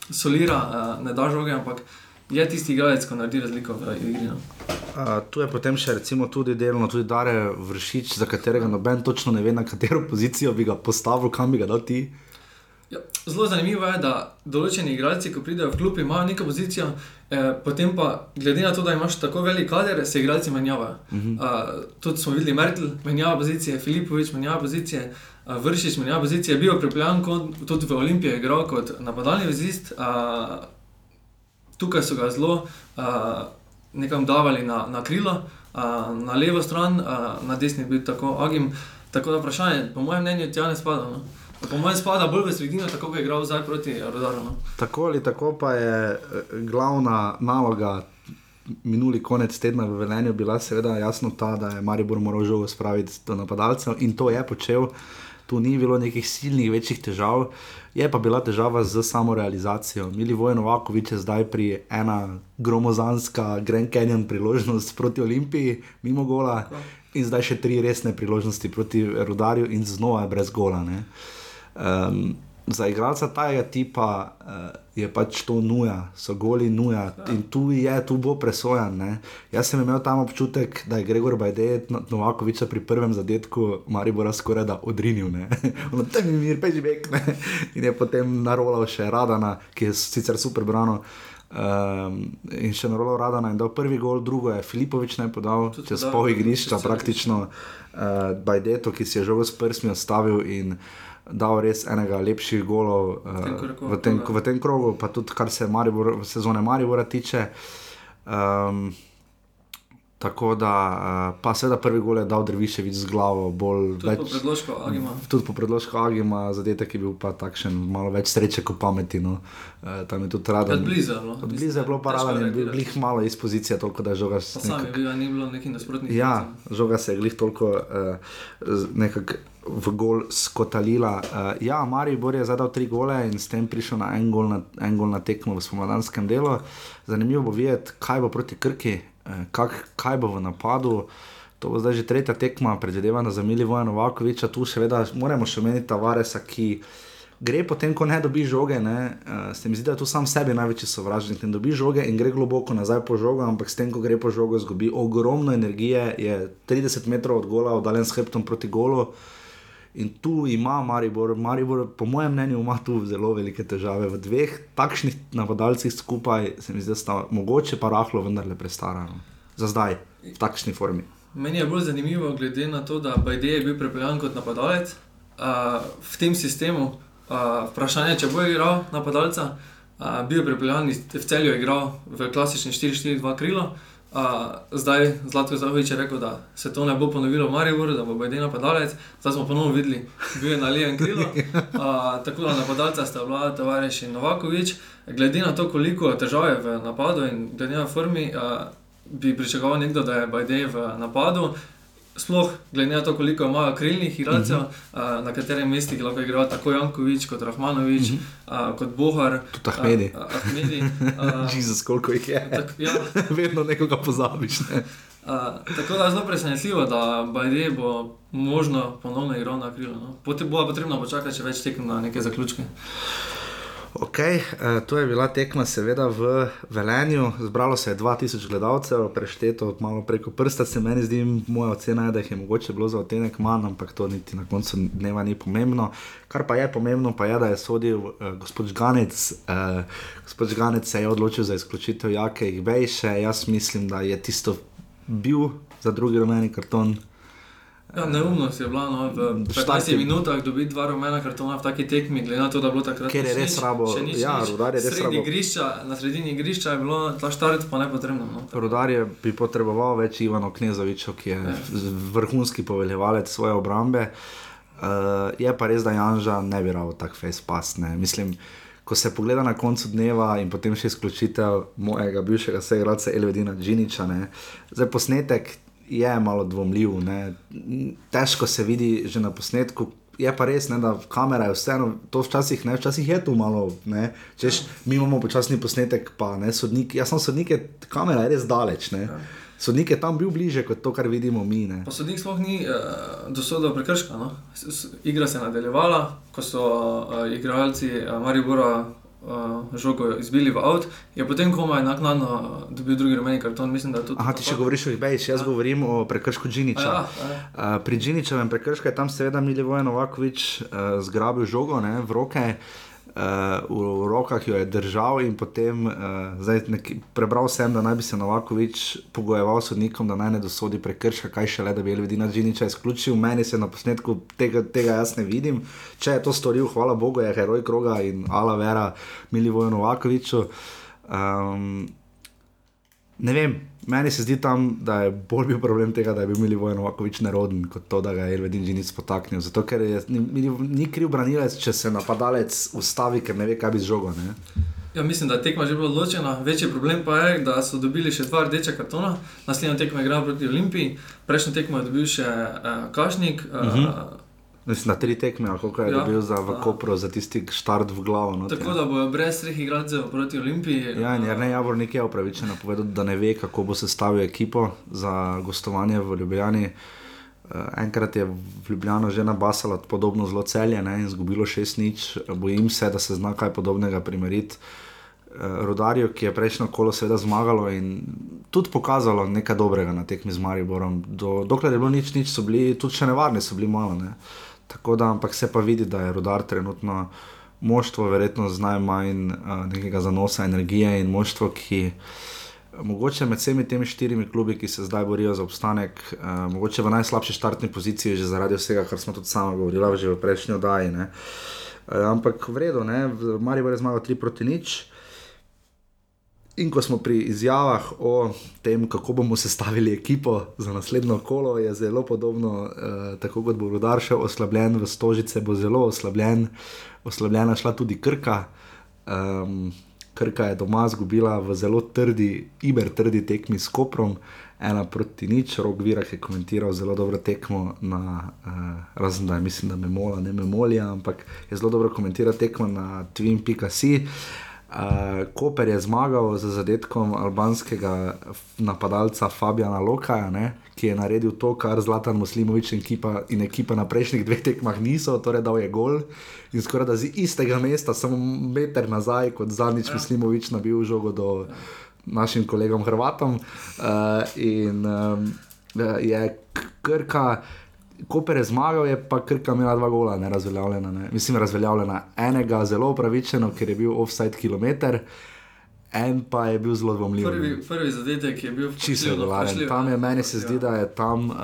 Speaker 2: solira, uh, ne da žoge, ampak je tisti igralec, ki naredi razliko v igri. No.
Speaker 1: Uh, tu je potem še tudi delno, tudi Dare vršič, za katerega noben točno ne ve, na katero pozicijo bi ga postavil, kam bi ga dal ti.
Speaker 2: Ja, zelo zanimivo je, da določeni igralci, ko pridejo v klub, imajo neko pozicijo, eh, potem pa, glede na to, da imaš tako velik kader, se igralci menjavajo. Uh -huh. uh, tudi smo videli, Merkel menjava pozicije, Filipovič menjava pozicije, uh, vršič menjava pozicije, bil pripeljan tudi v Olimpiji, igral kot napadalni vezist. Uh, tukaj so ga zelo uh, nekam davali na, na krilo, uh, na levo stran, uh, na desni je bil tako agim. Tako da vprašanje, po mojem mnenju, tja ne spada. No? Po mojem spada bolj v sredino, tako kot je igral zdaj proti Rodaru. No.
Speaker 1: Tako ali tako pa je eh, glavna naloga minuli konec tedna v Velenju bila seveda jasno ta, da je Maribor moral žogo spraviti do napadalcev in to je počel. Tu ni bilo nekih silnih večjih težav, je pa bila težava z samo realizacijo. Mili Vojno Vakovič je zdaj pri ena gromozanska Grand Canyon priložnost proti Olimpiji, mimo gola, in zdaj še tri resne priložnosti proti Rudarju in znova je brez gola. Um, za igralca tega tipa uh, je pač to nuja, so goli nuja in tu je, tu bo presojan. Ne. Jaz sem imel tam občutek, da je Gregor Bajde Novakoviča pri prvem zadetku Maribora skoraj da odrinil. [laughs] Ono, tam je mir, peči bek. Ne. In je potem narolal še Radana, ki je sicer super brano. Um, in še narolo Radana in dal prvi gol, drugo je Filipovič ne podal, Tudi čez pol igrišča, praktično uh, Bajdeto, ki si je žogo s prstmi ostavil in dal res enega lepših golov uh, v, tem, v tem krogu, pa tudi kar se Maribor, sezone Maribora tiče. Um, Tako da, uh, pa seveda prvi gol je dal Drviševič z glavo, bolj
Speaker 2: tudi več. Po predložku Agima.
Speaker 1: Tudi po predložku Agima, zadetek je bil pa takšen, malo več sreče kot pameti. No. Uh, tam je tudi rado.
Speaker 2: Od blizu
Speaker 1: no. Od blizu je bilo paraden, bil glih malo iz pozicije, toliko da je žoga.
Speaker 2: Pa nekak... sam je bil, ni bilo nekih nasprotnih.
Speaker 1: Ja, žoga se je glih toliko uh, nekako v gol skotalila. Uh, ja, Maribor je zadal tri gole in s tem prišel na en gol na, en gol na tekmo v spomladanskem delu. Zanimivo bo videti, kaj bo proti Krki. Eh, kak, kaj bo v napadu. To bo zdaj že tretja tekma, predvidevana za Mili Vojna Novakoviča, tu seveda moramo še omeniti Tavaresa, ki gre potem, ko ne dobi žoge. Ne, uh, se mi zdi, da je tu sam sebi največji sovražnik. Ne dobi žoge in gre globoko nazaj po žogo, ampak s tem, ko gre po žogo, izgubi ogromno energije, je 30 metrov od gola, oddaljen s hrbtom proti golu. In tu ima Maribor, Maribor, po mojem mnenju, ima tu zelo velike težave. V dveh takšnih napadalcih skupaj se mi zdi, da sta mogoče pa rahlo vendarle prestarana. Za zdaj, v takšni formi.
Speaker 2: Meni je bolj zanimivo, glede na to, da Bajde je bil prepeljan kot napadalec uh, v tem sistemu. Uh, vprašanje, če bo igral napadalca, uh, bil prepeljan v celju, igral v klasični 4-4-2 krilo. Uh, zdaj Zlatko Zahovič je rekel, da se to ne bo ponovilo v Mariboru, da bo Bajden napadalec. Zdaj smo ponovno videli, da je na levem krilu. Uh, tako da napadalca sta bila Tavares in Novakovič. Glede na to, koliko težav je v napadu in glede na formi, uh, bi pričakoval nekdo, da je Bajden v napadu sploh glede na to, koliko imajo krilnih igralcev, uh -huh. uh, na katerem mestu lahko igrajo tako Jankovič kot Rahmanovič, uh -huh. uh, kot Bohar.
Speaker 1: Tudi Ahmedi.
Speaker 2: Uh, Ahmedi. [laughs]
Speaker 1: Jezus, koliko jih je. Tak, ja. [laughs] Vedno nekoga pozabiš. Ne?
Speaker 2: Uh, tako da je zelo presenetljivo, da Bajde bo možno ponovno igral na krilu. No. Potem bo potrebno počakati, če več tekem na neke zaključke.
Speaker 1: Ok, uh, to je bila tekma, seveda v Velenju. Zbralo se je 2000 gledalcev, prešteto malo preko prsta. Se meni zdi, moja ocena je, da jih je mogoče bilo za odtenek manj, ampak to niti na koncu dneva ni pomembno. Kar pa je pomembno, pa je, da je sodil uh, gospod Žganec. Uh, gospod Žganec se je odločil za izključitev Jake Igbejše. Jaz mislim, da je tisto bil za drugi rumeni karton.
Speaker 2: Ja, neumnost je bila, no, v 15 minutah dobiti dva rumena kartona v taki tekmi, glede na to, da je bilo takrat
Speaker 1: še res rabo. Ja, rudar je res rabo.
Speaker 2: Igrišča, na sredini igrišča je bilo ta štart pa nepotrebno. No,
Speaker 1: rudar je bi potreboval več Ivano Knezoviča, ki je ja. vrhunski poveljevalec svoje obrambe. Uh, je pa res, da Janža ne bi rado tak face pass. Ne. Mislim, ko se pogleda na koncu dneva in potem še izključitev mojega bivšega sejrca Elvedina Džiniča, ne. zdaj posnetek je malo dvomljiv. Ne. Težko se vidi že na posnetku. Je pa res, ne, da kamera je vseeno, to včasih, ne, včasih je tu malo. Ne, češ, mi imamo počasni posnetek, pa ne sodnik. Jaz sem sodnik, kamera je res daleč. Ne. Ja. Sodnik je tam bil bliže kot to, kar vidimo mi. Ne.
Speaker 2: Pa sodnik sploh ni uh, dosodil prekrška. No? Igra se je nadaljevala, ko so uh, igralci uh, Maribora žogo izbili v avt, je potem komaj naknadno dobil drugi rumeni karton. Mislim,
Speaker 1: Aha, ti še govoriš o Ibejš, jaz ja. govorim o prekršku Džiniča. Ja, ja. Uh, pri Džiničevem prekršku je tam seveda Milivoje Novakovič uh, zgrabil žogo ne, v roke. Uh, v rokah jo je držal in potem uh, neki, prebral sem, da naj bi se Novakovič pogojeval s sodnikom, da naj ne dosodi prekrška, kaj še le, da bi Elvedina Džiniča izključil. Meni se na posnetku tega, tega jaz ne vidim. Če je to storil, hvala Bogu, je heroj kroga in ala vera Milivoju Novakoviču. Um, ne vem, Meni se zdi tam, da je bolj bil problem tega, da je bil Milivoje Novakovič neroden, kot to, da ga je Elvedin že nič potaknil. Zato, ker je, ni, ni kriv branilec, če se napadalec ustavi, ker ne ve, kaj bi žogo. Ne?
Speaker 2: Ja, mislim, da je tekma že bila odločena. Večji problem pa je, da so dobili še dva rdeča kartona. Naslednja tekma je igrala proti Olimpiji, prejšnjo tekmo je dobil še uh, Kašnik. Uh, uh -huh.
Speaker 1: Mislim, na tri tekme, kako je ja, bil za Kopro, za tisti štart v glavo. No,
Speaker 2: tako da bojo brez treh igralcev proti Olimpiji.
Speaker 1: Ja, in ne Javor nekaj upravičeno povedal, da ne ve, kako bo sestavil ekipo za gostovanje v Ljubljani. Uh, enkrat je v Ljubljano že nabasalo podobno zelo celje ne, in izgubilo šest nič. Bojim se, da se zna kaj podobnega primeriti. Uh, Rodarju, ki je prejšnjo kolo seveda zmagalo in tudi pokazalo nekaj dobrega na tekmi z Mariborom. Do, dokler je bilo nič, nič so bili tudi še nevarni, so bili malo. Ne. Tako da, ampak se pa vidi, da je rodar trenutno moštvo, verjetno z najmanj uh, nekega zanosa, energije in moštvo, ki. Mogoče med vsemi temi štirimi klubi, ki se zdaj borijo za obstanek, uh, mogoče v najslabši štartni poziciji, že zaradi vsega, kar smo tudi sami govorili, že v prejšnji oddaji. Uh, ampak vredno, Marijo je zmagal 3 proti nič. In ko smo pri izjavah o tem, kako bomo sestavili ekipo za naslednjo kolo, je zelo podobno, eh, tako kot bo Rudar še oslabljen, v Stožice bo zelo oslabljen, oslabljena šla tudi Krka. Um, Krka je doma izgubila v zelo trdi, iber trdi tekmi s Koprom, ena proti nič, rok Virak je komentiral zelo dobro tekmo, na, uh, razen da je mislim, da me mola, ne me molja, ampak je zelo dobro komentiral tekmo na twin.com. Uh, Koper je zmagal z zadetkom albanskega napadalca Fabiana Lokaja, ne, ki je naredil to, kar Zlatan Muslimovič in ekipa, in ekipa na prejšnjih dveh tekmah niso, torej dal je gol in skoraj da z istega mesta, samo meter nazaj, kot zadnjič ja. Muslimovič nabil žogo do našim kolegom Hrvatom. Uh, in um, je krka. Koper je zmagal, je pa krka imela dva gola, ne razveljavljena. Ne. Mislim, razveljavljena enega, zelo upravičeno, ker je bil offside kilometr. En pa je bil zelo dvomljiv.
Speaker 2: Prvi, prvi zadetek je bil
Speaker 1: čisto dolaren. Tam je meni se zdi, da je tam uh,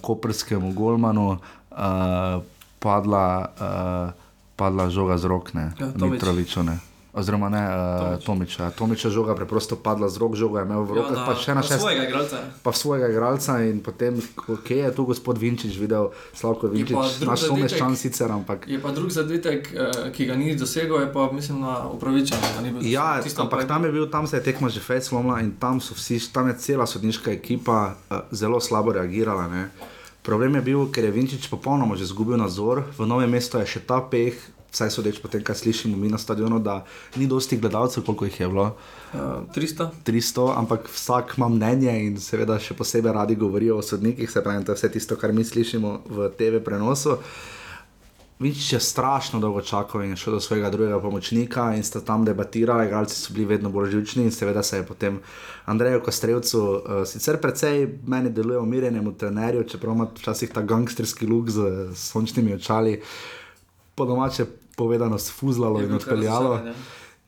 Speaker 1: koperskemu golmanu uh, padla, uh, padla žoga z rok, ne, ja, Mitrovičo. Oziroma, ne, uh, Tomiča. Tomiča žoga preprosto padla z rok, žoga je imel v rokah, ja, pa še na šest.
Speaker 2: Svojega igralca.
Speaker 1: Pa svojega igralca in potem, kje je tu gospod Vinčič videl, Slavko Vinčič, naš someščan sicer, ampak.
Speaker 2: Je pa drug zadetek, eh, ki ga ni dosegel, je pa mislim na upravičenje.
Speaker 1: Ja, ampak tam je bil, tam se je tekma že fej slomila in tam so vsi, tam je cela sodniška ekipa uh, zelo slabo reagirala. Ne. Problem je bil, ker je Vinčič popolnoma že izgubil nadzor, v novem mestu je še ta peh, vsaj sodeč po tem, kar slišimo mi na stadionu, da ni dosti gledalcev, koliko jih je bilo.
Speaker 2: Uh, 300.
Speaker 1: 300, ampak vsak ima mnenje in seveda še posebej radi govorijo o sodnikih, se pravi, to je vse tisto, kar mi slišimo v TV prenosu. Vič je strašno dolgo čakal in šel do svojega drugega pomočnika in sta tam debatirali, igralci so bili vedno bolj živčni in seveda se je potem Andreju Kostrevcu, uh, sicer precej meni deluje umirjenemu trenerju, čeprav ima včasih ta gangsterski luk z sončnimi očali, po domače povedano, sfuzlalo in odpeljalo.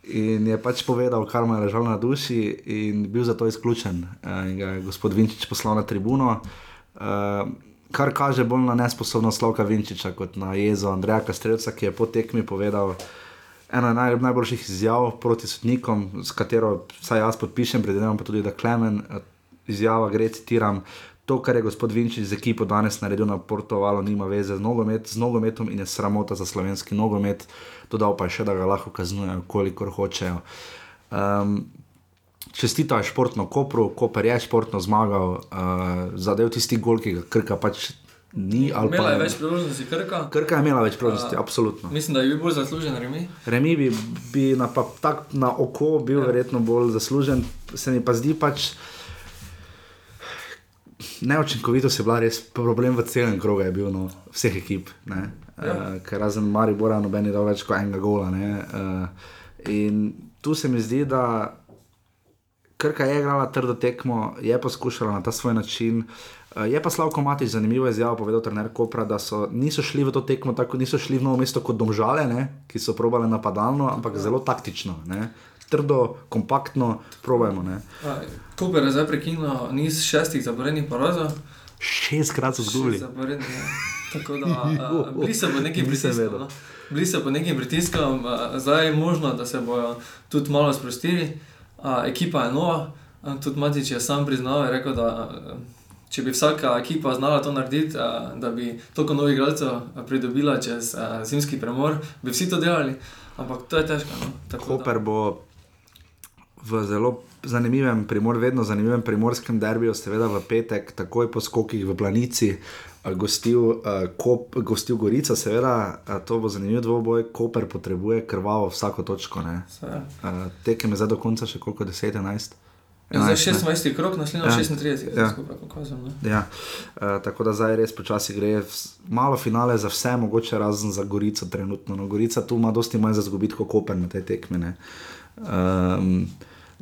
Speaker 1: In je pač povedal, kar mu je ležalo na duši, in bil zato izključen. Eh, in ga je gospod Vinčič poslal na tribuno, eh, kar kaže bolj na nesposobnost Sloka Vinčiča kot na jezo Andreja Kastrelca, ki je po tekmi povedal eno naj, najboljših izjav proti sodnikom, s katero vsaj jaz podpišem, predvidevam pa tudi, da Klemen eh, izjava gre, citiram to, kar je gospod Vinčič z ekipo danes naredil na Portugalu, nima veze z, nogomet, z nogometom in je sramota za slovenski nogomet. Dodal pa je še, da ga lahko kaznujejo, kolikor hočejo. Um, Čestita je športno Kopru, Koper je športno zmagal, uh, zadev tisti gol, ki ga krka pač ni.
Speaker 2: Imela je več priložnosti, krka.
Speaker 1: Krka je imela več priložnosti, uh, absolutno.
Speaker 2: Mislim, da je bil bolj zaslužen, remi.
Speaker 1: Remi bi, bi na, pa, tak, na oko bil ja. verjetno bolj zaslužen, se mi pa zdi pač neočinkovitost je bila res problem v celem krogu, je bil no, vseh ekip. Ja. Uh, ker razen Maribora, noben je dal več kot enega gola. Uh, in tu se mi zdi, da Krka je igrala trdo tekmo, je poskušala na ta svoj način. Uh, je pa Slavko Matič zanimivo izjavo povedal, trener Kopra, da so, niso šli v to tekmo tako, niso šli v novo mesto kot domžale, ne, ki so probale napadalno, ampak ja. zelo taktično. Ne trdo, kompaktno, probojmo.
Speaker 2: Koper je zdaj prekinil niz šestih zaporednih porazov.
Speaker 1: Šestkrat so zgubili.
Speaker 2: Tako da [laughs] bili so pod nekim pritiskom. No? Bili so pod nekim pritiskom, zdaj je možno, da se bodo tudi malo sprostili. A, ekipa je nova, Tudi Matič je sam priznal, je rekel, da če bi vsaka ekipa znala to narediti, da bi toliko novih igralcev pridobila čez zimski premor, bi vsi to delali. Ampak to je težko. No?
Speaker 1: Koper bo v zelo zanimivem, primor, vedno zanimivem primorskem derbiju, seveda v petek, takoj po skokih v Planici. Gostil, uh, kop, gostil Gorica, seveda, uh, to bo zanimivo, dvoboj, Koper potrebuje krvavo vsako točko. Uh, Tekem je zdaj do konca še koliko, 10, 11.
Speaker 2: Ja, zdaj 26 krok, naslednjo ja. 36, ja. skupaj pokazam.
Speaker 1: Ja. Uh, tako da zdaj res počasi gre. Malo finale za vse, mogoče razen za Gorico trenutno. No, Gorica tu ima dosti manj za zgubiti kot Koper na tej tekmine. Um,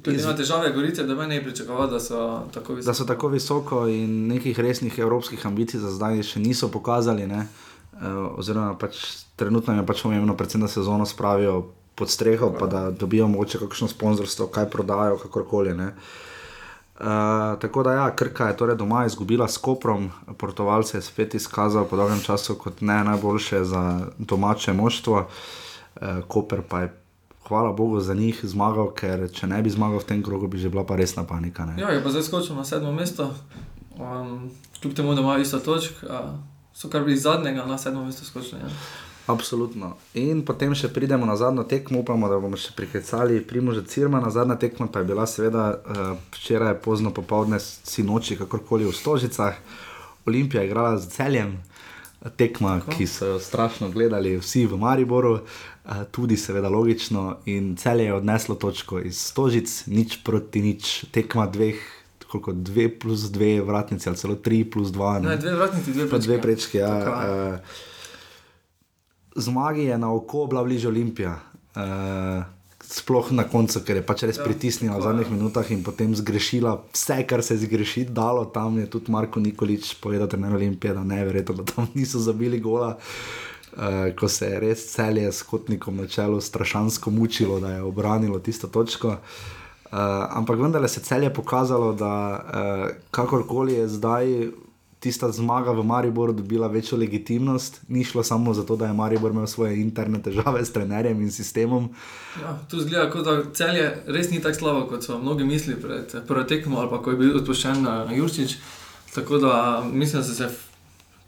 Speaker 2: Tudi na težave Gorice, da me ne pričakoval, da so tako visoko.
Speaker 1: Da so tako visoko in nekih resnih evropskih ambicij za zdaj še niso pokazali. Ne? Uh, oziroma, pač, trenutno je pač pomembno, predvsem, da se zono spravijo pod streho, pa da dobijo mogoče kakšno sponzorstvo, kaj prodajo, kakorkoli. Uh, tako da, ja, Krka je torej doma izgubila s Koprom, Portugalce je spet izkazal po dolgem času kot ne najboljše za domače moštvo, uh, Koper pa je hvala Bogu za njih zmagal, ker če ne bi zmagal v tem krogu, bi že bila pa resna panika. Ne?
Speaker 2: Ja, je pa zdaj skočil na sedmo mesto, um, kljub temu, da imajo isto točk, uh, so kar bi iz zadnjega na sedmo mesto skočili. Ja.
Speaker 1: Absolutno. In potem še pridemo na zadnjo tekmo, upamo, da bomo še priklicali Primoža Cirma. Na zadnja tekma pa je bila seveda uh, včeraj pozno popovdne, sinoči, kakorkoli v Stožicah. Olimpija je igrala z celjem, tekma, Tako. ki so jo strašno gledali vsi v Mariboru. Uh, tudi, seveda, logično. In cel je odneslo točko iz stožic, nič proti nič, tekma dveh. Koliko dve plus dve vratnice, ali celo tri plus dva.
Speaker 2: Ne, ne dve vratnice, dve prečke.
Speaker 1: Dve prečke ja. uh, zmagi je na oko bila bližje Olimpija. Uh, sploh na koncu, ker je pač res ja, pritisnila v zadnjih minutah in potem zgrešila vse, kar se je zgrešiti dalo. Tam je tudi Marko Nikolič povedal, da je Olimpija, da ne verjetno, da tam niso zabili gola. Uh, ko se je res celje s kotnikom na čelu strašansko mučilo, da je obranilo tisto točko. Uh, ampak vendarle se celje pokazalo, da uh, kakorkoli je zdaj tista zmaga v Mariboru dobila večjo legitimnost, ni šlo samo zato, da je Maribor imel svoje interne težave s trenerjem in sistemom.
Speaker 2: Ja, tu zgleda, da celje res ni tako slabo, kot so mnogi mislili pred tekmom ali pa ko je bil odpuščen na Jurčič. Tako da mislim, da se je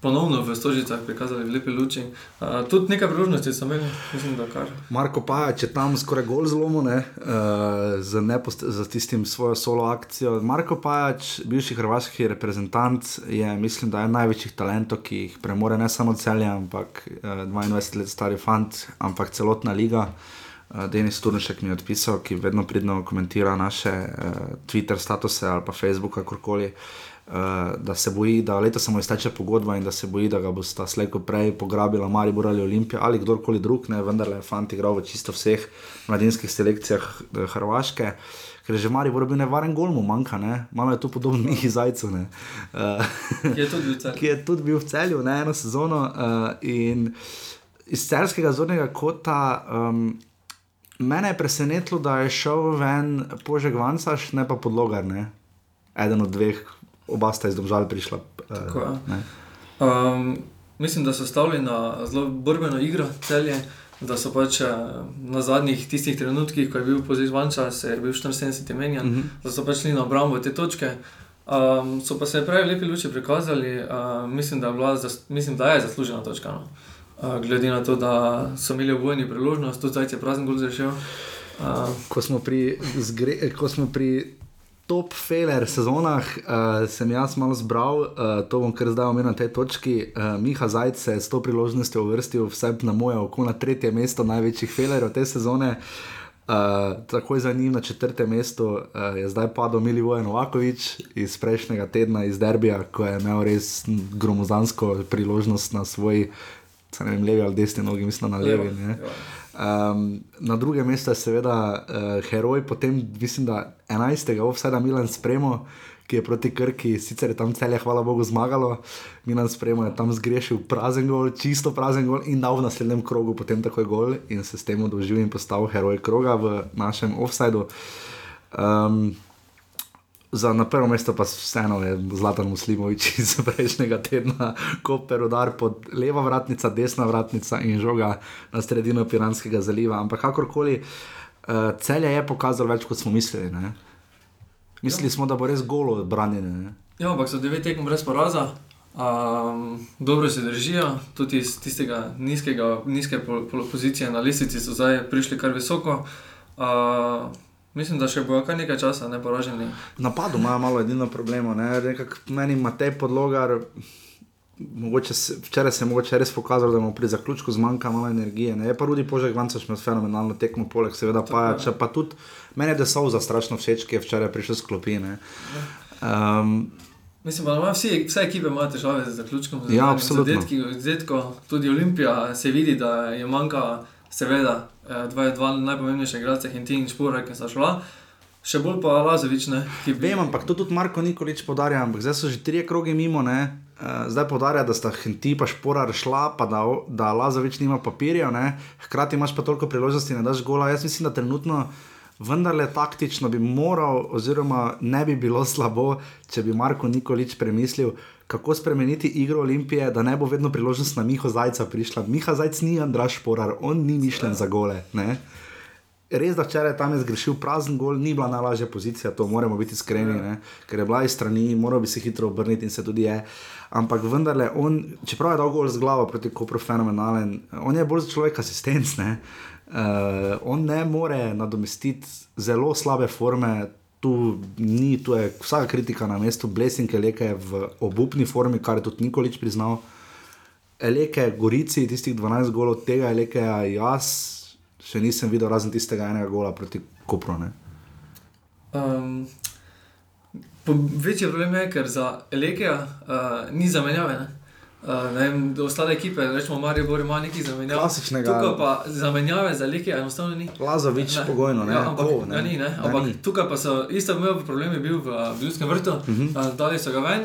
Speaker 2: ponovno v Stožicah prikazali v lepi luči. Uh, tudi nekaj priložnosti so imeli, mislim, da kar.
Speaker 1: Marko pa je tam skoraj gol zlomo, ne, uh, z, z tistim svojo solo akcijo. Marko Pajač, bivši hrvaški reprezentant, je mislim, da je največjih talentov, ki jih premore ne samo celje, ampak uh, 22 let stari fant, ampak celotna liga. Uh, Denis Turnšek mi je odpisal, ki vedno pridno komentira naše uh, Twitter statuse ali pa Facebook, kakorkoli. Uh, da se boji, da letos samo izteče pogodba in da se boji, da ga bo sta slejko prej pograbila Maribor ali Olimpija ali kdorkoli drug, ne, vendar le fant igral v čisto vseh mladinskih selekcijah eh, Hrvaške. Ker že Mari bo bil nevaren gol, mu manjka, ne? malo je to podobno Mihi Zajcu.
Speaker 2: Uh, ki je.
Speaker 1: Ki je tudi bil v celju, ne eno sezono. Uh, in iz celskega zornega kota, um, mene je presenetilo, da je šel ven požeg Vansaš, ne pa podlogar, ne? eden od dveh oba sta iz države prišla.
Speaker 2: Tako, uh, um, mislim, da so stavili na zelo borbeno igro celje. Da so pač eh, na zadnjih tistih trenutkih, ko je bil poziv Vanča, se je bil 74 menjan, uh -huh. da so pač šli na obrambo te točke. Um, so pa se v lepi luči prikazali, uh, mislim, da bila, mislim, da je zaslužena točka. No. Uh, glede na to, da so imeli obojni priložnost, tudi zdaj je prazen gol zašel. Uh,
Speaker 1: ko, ko smo pri top failer sezonah, uh, sem jaz malo zbral, uh, to bom kar zdaj omenil na tej točki. Uh, Miha Zajc se je s to priložnostjo uvrstil vse na moje oko na tretje mesto največjih failerov te sezone. Uh, takoj za njim na četrtem mestu uh, je zdaj padel Milivoje Novakovič iz prejšnjega tedna iz Derbija, ko je imel res gromozansko priložnost na svoj, ne vem, levi ali desni nogi, mislim na levi. Um, na drugem mestu je seveda uh, heroj, potem mislim, da 11. offsajda Milan Spremo, ki je proti Krki, sicer je tam celje, hvala Bogu, zmagalo. Milan Spremo je tam zgrešil prazen gol, čisto prazen gol in dal v naslednjem krogu potem takoj gol in se s tem odožil in postal heroj kroga v našem offsajdu. Um, Za na prvo mesto pa vseeno je Zlatan Muslimovič [laughs] iz prejšnjega tedna, ko perodar pod leva vratnica, desna vratnica in žoga na sredino Piranskega zaliva. Ampak kakorkoli, uh, celje je pokazalo več, kot smo mislili. Ne? Mislili smo, da bo res golo odbranjene.
Speaker 2: Ja, ampak so devet tekem brez poraza. Um, dobro se držijo, tudi iz tistega nizkega, nizke po, po, pozicije na lisici so zdaj prišli kar visoko. Uh, mislim, da še bojo kar nekaj časa neporaženi.
Speaker 1: Napadu imajo malo edino problemo. Ne? Nekak, meni ima te podlogar. Se, včeraj se je mogoče res pokazalo, da mu pri zaključku zmanjka malo energije. Ne? Je pa tudi požek, vanca še imel fenomenalno tekmo, poleg seveda pa je. Pa tudi meni je desal za strašno všeč, ki je včeraj prišel s klopine. Um,
Speaker 2: Mislim, da ima vsi, vse ekipe imajo težave z zaključkom. Z
Speaker 1: ja, absolutno.
Speaker 2: Zetko, tudi Olimpija se vidi, da je manjka, seveda, dva, dva najpomembnejša igralca, Hinti in Šporek, ki sta šla. Še bolj pa Lazovič. Ne,
Speaker 1: bi... Vem, ampak to tudi Marko Nikolič podarja. Zdaj so že tri kroge mimo, ne? Eh, zdaj podarja, da sta Hinti pa Šporar šla, pa da, da Lazovič nima papirjev, hkrati imaš pa toliko priložnosti, da daš gola. Jaz mislim, da trenutno vendarle taktično bi moral, oziroma ne bi bilo slabo, če bi Marko Nikolič premislil, kako spremeniti igro Olimpije, da ne bo vedno priložnost na Miha Zajca prišla. Miha Zajc ni Andraš Porar, on ni mišljen za gole. Ne? Res, da včeraj tam je zgrešil prazen gol, ni bila najlažja pozicija, to moramo biti iskreni, ne? ker je bila iz strani, moral bi se hitro obrniti in se tudi je. Ampak vendarle, on, čeprav je dal gol z glavo proti Kopru fenomenalen, on je bolj za človek asistent. Uh, on ne more nadomestiti zelo slabe forme, tu ni, tu je vsaka kritika na mestu, blesinke leke v obupni formi, kar je tudi nikolič priznal. Eleke, Gorici, tistih 12 golov tega, eleke, jaz še nisem videl, razen tistega enega gola proti Koprone.
Speaker 2: Um, večji problem je, ker za eleke uh, ni zamenjave. Ne? Uh, vem, ostale ekipe, rečemo, Marijo Bori ima neki zamenjav.
Speaker 1: Klasičnega.
Speaker 2: Tukaj pa zamenjave za leke enostavno ni.
Speaker 1: Lazovič, ne. pogojno, ne.
Speaker 2: Ja, ampak, oh, ne. Ja, ni, ne. ampak ni. tukaj pa so, isto imel problem je bil v Ljudskem vrtu, uh -huh. uh, dali so ga ven,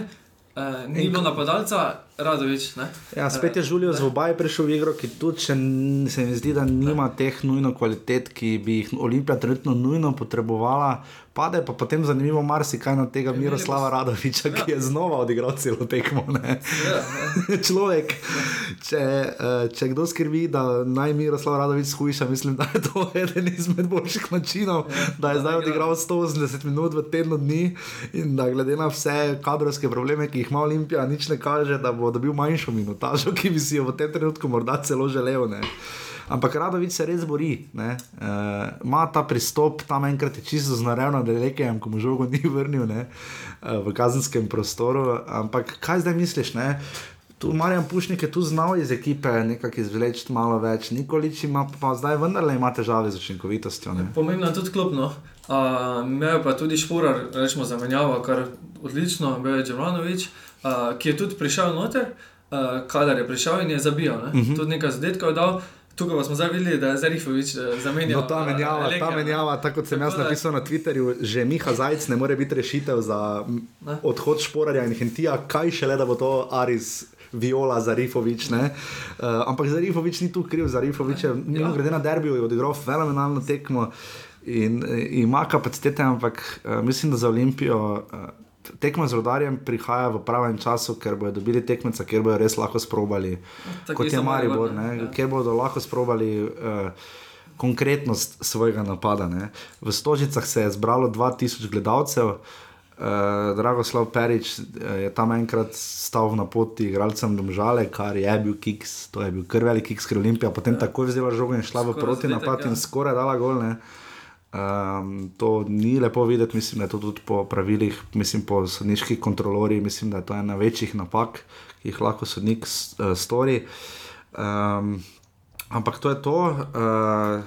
Speaker 2: uh, ni bilo napadalca, Radovič. Ne?
Speaker 1: Ja, spet je Žulijo z obaj prišel v igro, ki tudi se mi zdi, da nima teh nujno kvalitet, ki bi jih Olimpija trenutno nujno potrebovala. Pade pa potem zanimivo marsikaj na tega ja, Miroslava Radoviča, ki je znova odigral celo tekmo. Ja, ja. [laughs] Človek, če, eh, če kdo skrbi, da naj Miroslav Radovič skuša, mislim, da je to [laughs] eden izmed boljših načinov, ja, da je zdaj odigral 180 minut v tednu dni in da glede na vse kadrovske probleme, ki jih ima Olimpija, nič ne kaže, da bo dobil manjšo minutažo, [laughs] ki bi si jo v tem trenutku morda celo želel. Ne. Ampak Radovič se res bori, ima uh, ta pristop, tam enkrat je čisto znarevno, da je rekel, ko mu žogo ni vrnil ne, uh, v kazenskem prostoru. Ampak kaj zdaj misliš? Ne? Tu Marjan Pušnik je tu znal iz ekipe nekaj izvleči malo več, nikolič ima pa zdaj vendarle ima težave z učinkovitostjo.
Speaker 2: Pomembno je tudi klopno. Uh, Mejo pa tudi šporar, rečemo, zamenjava, kar odlično, Bejo Džemanovič, uh, ki je tudi prišel noter, uh, kadar je prišel in je zabijal. Ne? Uh mhm. -huh. Tudi nekaj zadetkov je dal. Tukaj smo zdaj videli, da je Zarifovič eh, zamenjal.
Speaker 1: No, ta menjava, uh, ta menjava tako kot sem jaz napisal na Twitterju, že Miha Zajec ne more biti rešitev za ne? odhod šporarja in hentija, kaj šele, da bo to Aris. Viola za Rifovič. Uh, ampak za Rifovič ni tu kriv, za Rifovič je, ja. glede na derbijo, odigral fenomenalno tekmo in, in ima kapacitete, ampak uh, mislim, da za Olimpijo. Uh, tekmo z rodarjem prihaja v pravem času, ker bodo dobili tekmeca, kjer bodo res lahko sprobali, no, kot je Maribor, ja. kjer bodo lahko sprobali. Uh, Konkretnost svojega napada. Ne. V Stožicah se je zbralo 2000 gledalcev, uh, Dragoslav Perič uh, je tam enkrat stal na poti igralcem Domžale, kar je bil kiks, to je bil kar velik kiks, ker Olimpija potem ja. takoj vzela žogo in šla v proti napad ja. in skoraj dala gol. Ne. Um, to ni lepo videti, mislim, da je to tudi po pravilih, mislim, po sodniških kontrolorjih, mislim, da je to ena večjih napak, ki jih lahko sodnik uh, stori. Um, ampak to je to. Uh,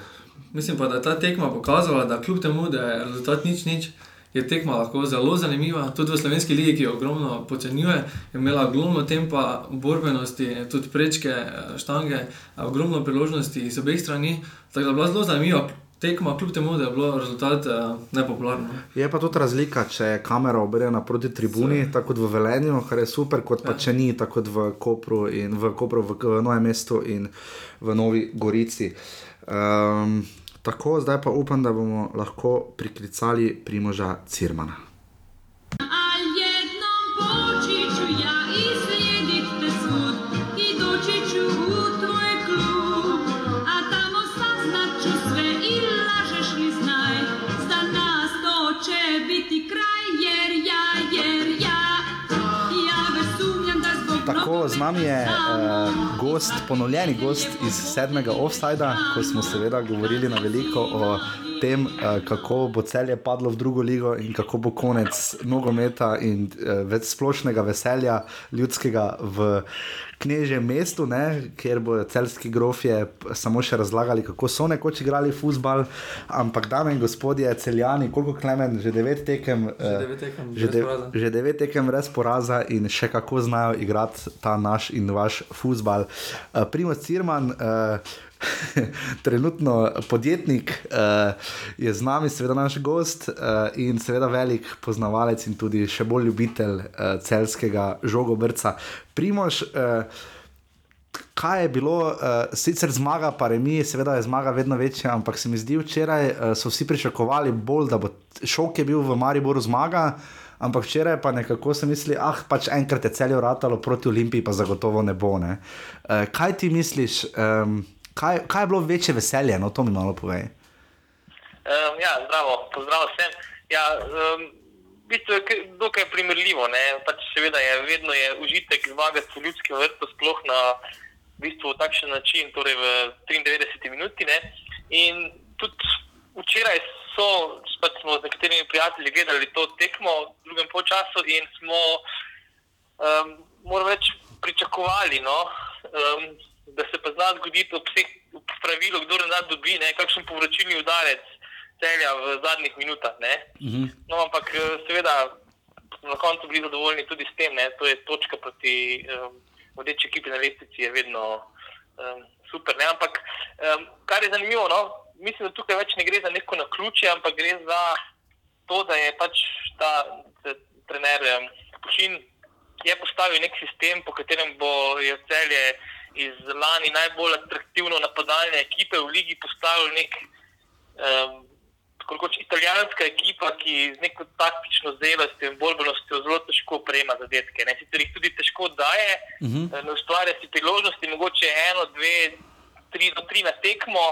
Speaker 2: mislim pa, da je ta tekma pokazala, da kljub temu, da je rezultat nič, nič. Je tekma lahko zelo zanimiva, tudi v slovenski ligi, ki jo ogromno podcenjuje, je imela ogromno tempa, borbenosti, tudi prečke, štange, ogromno priložnosti iz obeh strani. Tako da je bila zelo zanimiva tekma, kljub temu, da je bilo rezultat uh, nepopularen.
Speaker 1: Je pa tudi razlika, če je kamera obrnjena proti tribuni, Se. tako kot v Velenju, kar je super, kot pa ja. če ni, tako kot v Kopru in v Kopru, v, v Novem mestu in v Novi Gorici. Um, tako, zdaj pa upam, da bomo lahko priklicali primoža Cirmana. Kolo, z nami je uh, gost, ponovljeni gost iz sedmega offsajda, ko smo seveda govorili na veliko o tem, uh, kako bo celje padlo v drugo ligo in kako bo konec nogometa in uh, več splošnega veselja ljudskega v knežjem mestu, ne, kjer bodo celski grofje samo še razlagali, kako so nekoč igrali futbal. Ampak, dame in gospodje, celjani, koliko klemen, že devet tekem,
Speaker 2: Že devet tekem
Speaker 1: že, de, že devet tekem brez poraza in še kako znajo igrati ta naš in vaš futbal. Uh, Primoz Cirman. Uh, [laughs] Trenutno podjetnik uh, je z nami, seveda naš gost uh, in seveda velik poznavalec in tudi še bolj ljubitelj uh, celskega žogobrca. Primož, uh, kaj je bilo, uh, sicer zmaga, pa remi, seveda je zmaga vedno večja, ampak se mi zdi včeraj, uh, so vsi pričakovali bolj, da bo šok je bil v Mariboru zmaga. Ampak včeraj pa nekako sem mislil, ah, pač enkrat je celjo ratalo proti Olimpiji, pa zagotovo ne bo. Ne? Uh, kaj ti misliš, um, kaj, kaj je bilo večje veselje? No, to mi malo povej.
Speaker 3: Um, ja, zdravo, pozdrav vsem. Ja, um, v bistvu je dokaj primerljivo. Ne? Pač seveda je vedno je užitek zmagati v ljudskem vrtu, sploh na v bistvu takšen način, torej v 93 minuti. Ne? In tudi včeraj so, pač smo z nekaterimi prijatelji gledali to tekmo v drugem polčasu in smo, um, moram reči, pričakovali. No? Um, da se pa zna zgoditi ob vseh ob pravilu, kdo ne da dobi, ne, kakšen povračilni udarec celja v zadnjih minutah. Ne.
Speaker 1: Mhm.
Speaker 3: No, ampak eh, seveda smo na koncu bili zadovoljni tudi s tem, ne, to je točka proti um, vodeči ekipi na lestvici, je vedno um, super. Ne. Ampak um, kar je zanimivo, no, mislim, da tukaj več ne gre za neko naključje, ampak gre za to, da je pač ta trener um, Pušin je postavil nek sistem, po katerem bo je celje iz lani najbolj atraktivno napadalne ekipe v ligi postavil nek, um, rekoč, italijanska ekipa, ki z neko taktično zelostjo in borbenostjo zelo težko prejema zadetke. Ne? Sicer jih tudi težko daje, uh
Speaker 1: Mhm.
Speaker 3: -huh. ne ustvarja si priložnosti, mogoče eno, dve, tri do tri na tekmo,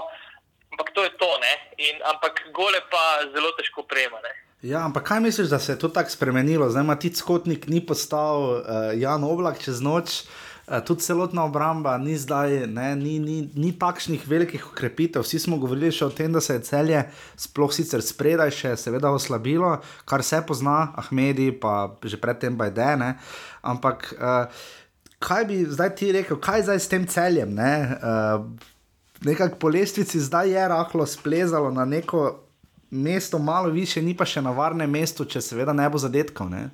Speaker 3: ampak to je to. Ne? In, ampak gole pa zelo težko prejema. Ne?
Speaker 1: Ja, ampak kaj misliš, da se je to tako spremenilo? Zdaj ima ti skotnik, ni postal uh, Jan Oblak čez noč. Uh, tudi celotna obramba ni zdaj, ne, ni, ni, ni takšnih velikih ukrepitev. Vsi smo govorili še o tem, da se je celje, sploh sicer spredaj, še seveda oslabilo, kar se pozna, Ahmedi, pa že predtem Bajdene. Ampak uh, kaj bi zdaj ti rekel, kaj zdaj s tem celjem? Ne? Uh, Nekako po lestvici zdaj je rahlo splezalo na neko mesto, malo više, ni pa še na varnem mestu, če seveda ne bo zadetkov. Ne?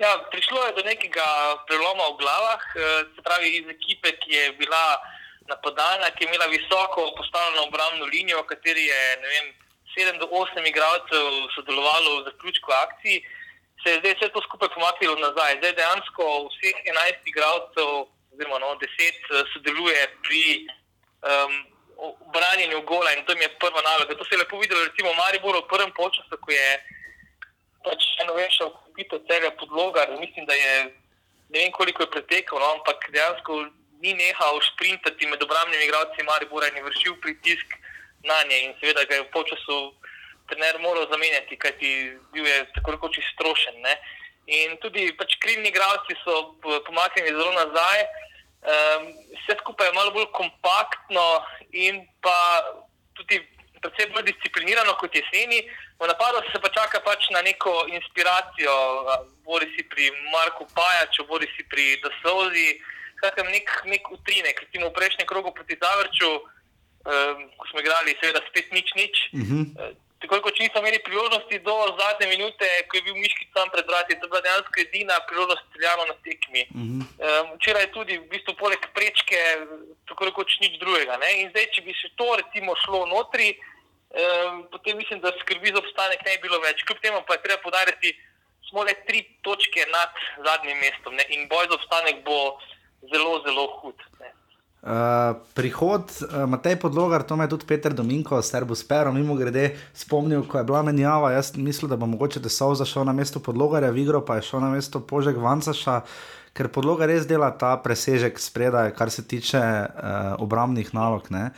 Speaker 3: Ja, prišlo je do nekega preloma v glavah, eh, se pravi iz ekipe, ki je bila napadalna, ki je imela visoko postavljeno obrambno linijo, v kateri je vem, 7 do 8 igralcev sodelovalo v zaključku akcij, se je zdaj vse to skupaj pomaknilo nazaj. Zdaj dejansko vseh 11 igralcev, oziroma no, 10, eh, sodeluje pri um, branjenju gola in to mi je prva naloga. To se je lepo videlo, recimo v Mariboru v prvem polčasu, ko je pač eno večjo kupito celja podloga, mislim, da je ne vem koliko je pretekel, no, ampak dejansko ni nehal sprintati med obrambnimi igralci Maribora in vršil pritisk na nje in seveda ga je v polčasu trener moral zamenjati, kajti bil je tako rekoč iztrošen. Ne. In tudi pač krilni igralci so pomaknjeni zelo nazaj, um, vse skupaj je malo bolj kompaktno in pa tudi predvsem bolj disciplinirano kot jeseni. V napadu se pa čaka pač na neko inspiracijo, bori si pri Marku Pajaču, bori si pri Dasovzi, skratka nek, nek utrinek, recimo v prejšnjem krogu proti Zavrču, um, ko smo igrali seveda spet nič nič.
Speaker 1: Mhm.
Speaker 3: Eh, Tako kot nismo imeli priložnosti do zadnje minute, ko je bil Miški tam pred vrati, to je bila dejansko edina priložnost streljano na tekmi.
Speaker 1: Mhm.
Speaker 3: Um, včeraj je tudi v bistvu poleg prečke, tako rekoč nič drugega. Ne? In zdaj, če bi se to recimo šlo notri, um, potem mislim, da skrbi za obstanek ne bi bilo več. Kljub temu pa je treba podariti, smo le tri točke nad zadnjim mestom ne? in boj za obstanek bo zelo, zelo hud. Ne?
Speaker 1: Uh, prihod uh, Matej Podlogar, to me je tudi Peter Dominko, Serbus Pero, mimo grede, spomnil, ko je bila menjava. Jaz mislim, da bo mogoče Desov zašel na mesto Podlogarja, Vigro pa je šel na mesto Požek Vancaša, ker Podlogar res dela ta presežek spredaj, kar se tiče uh, obrambnih nalog. Ne?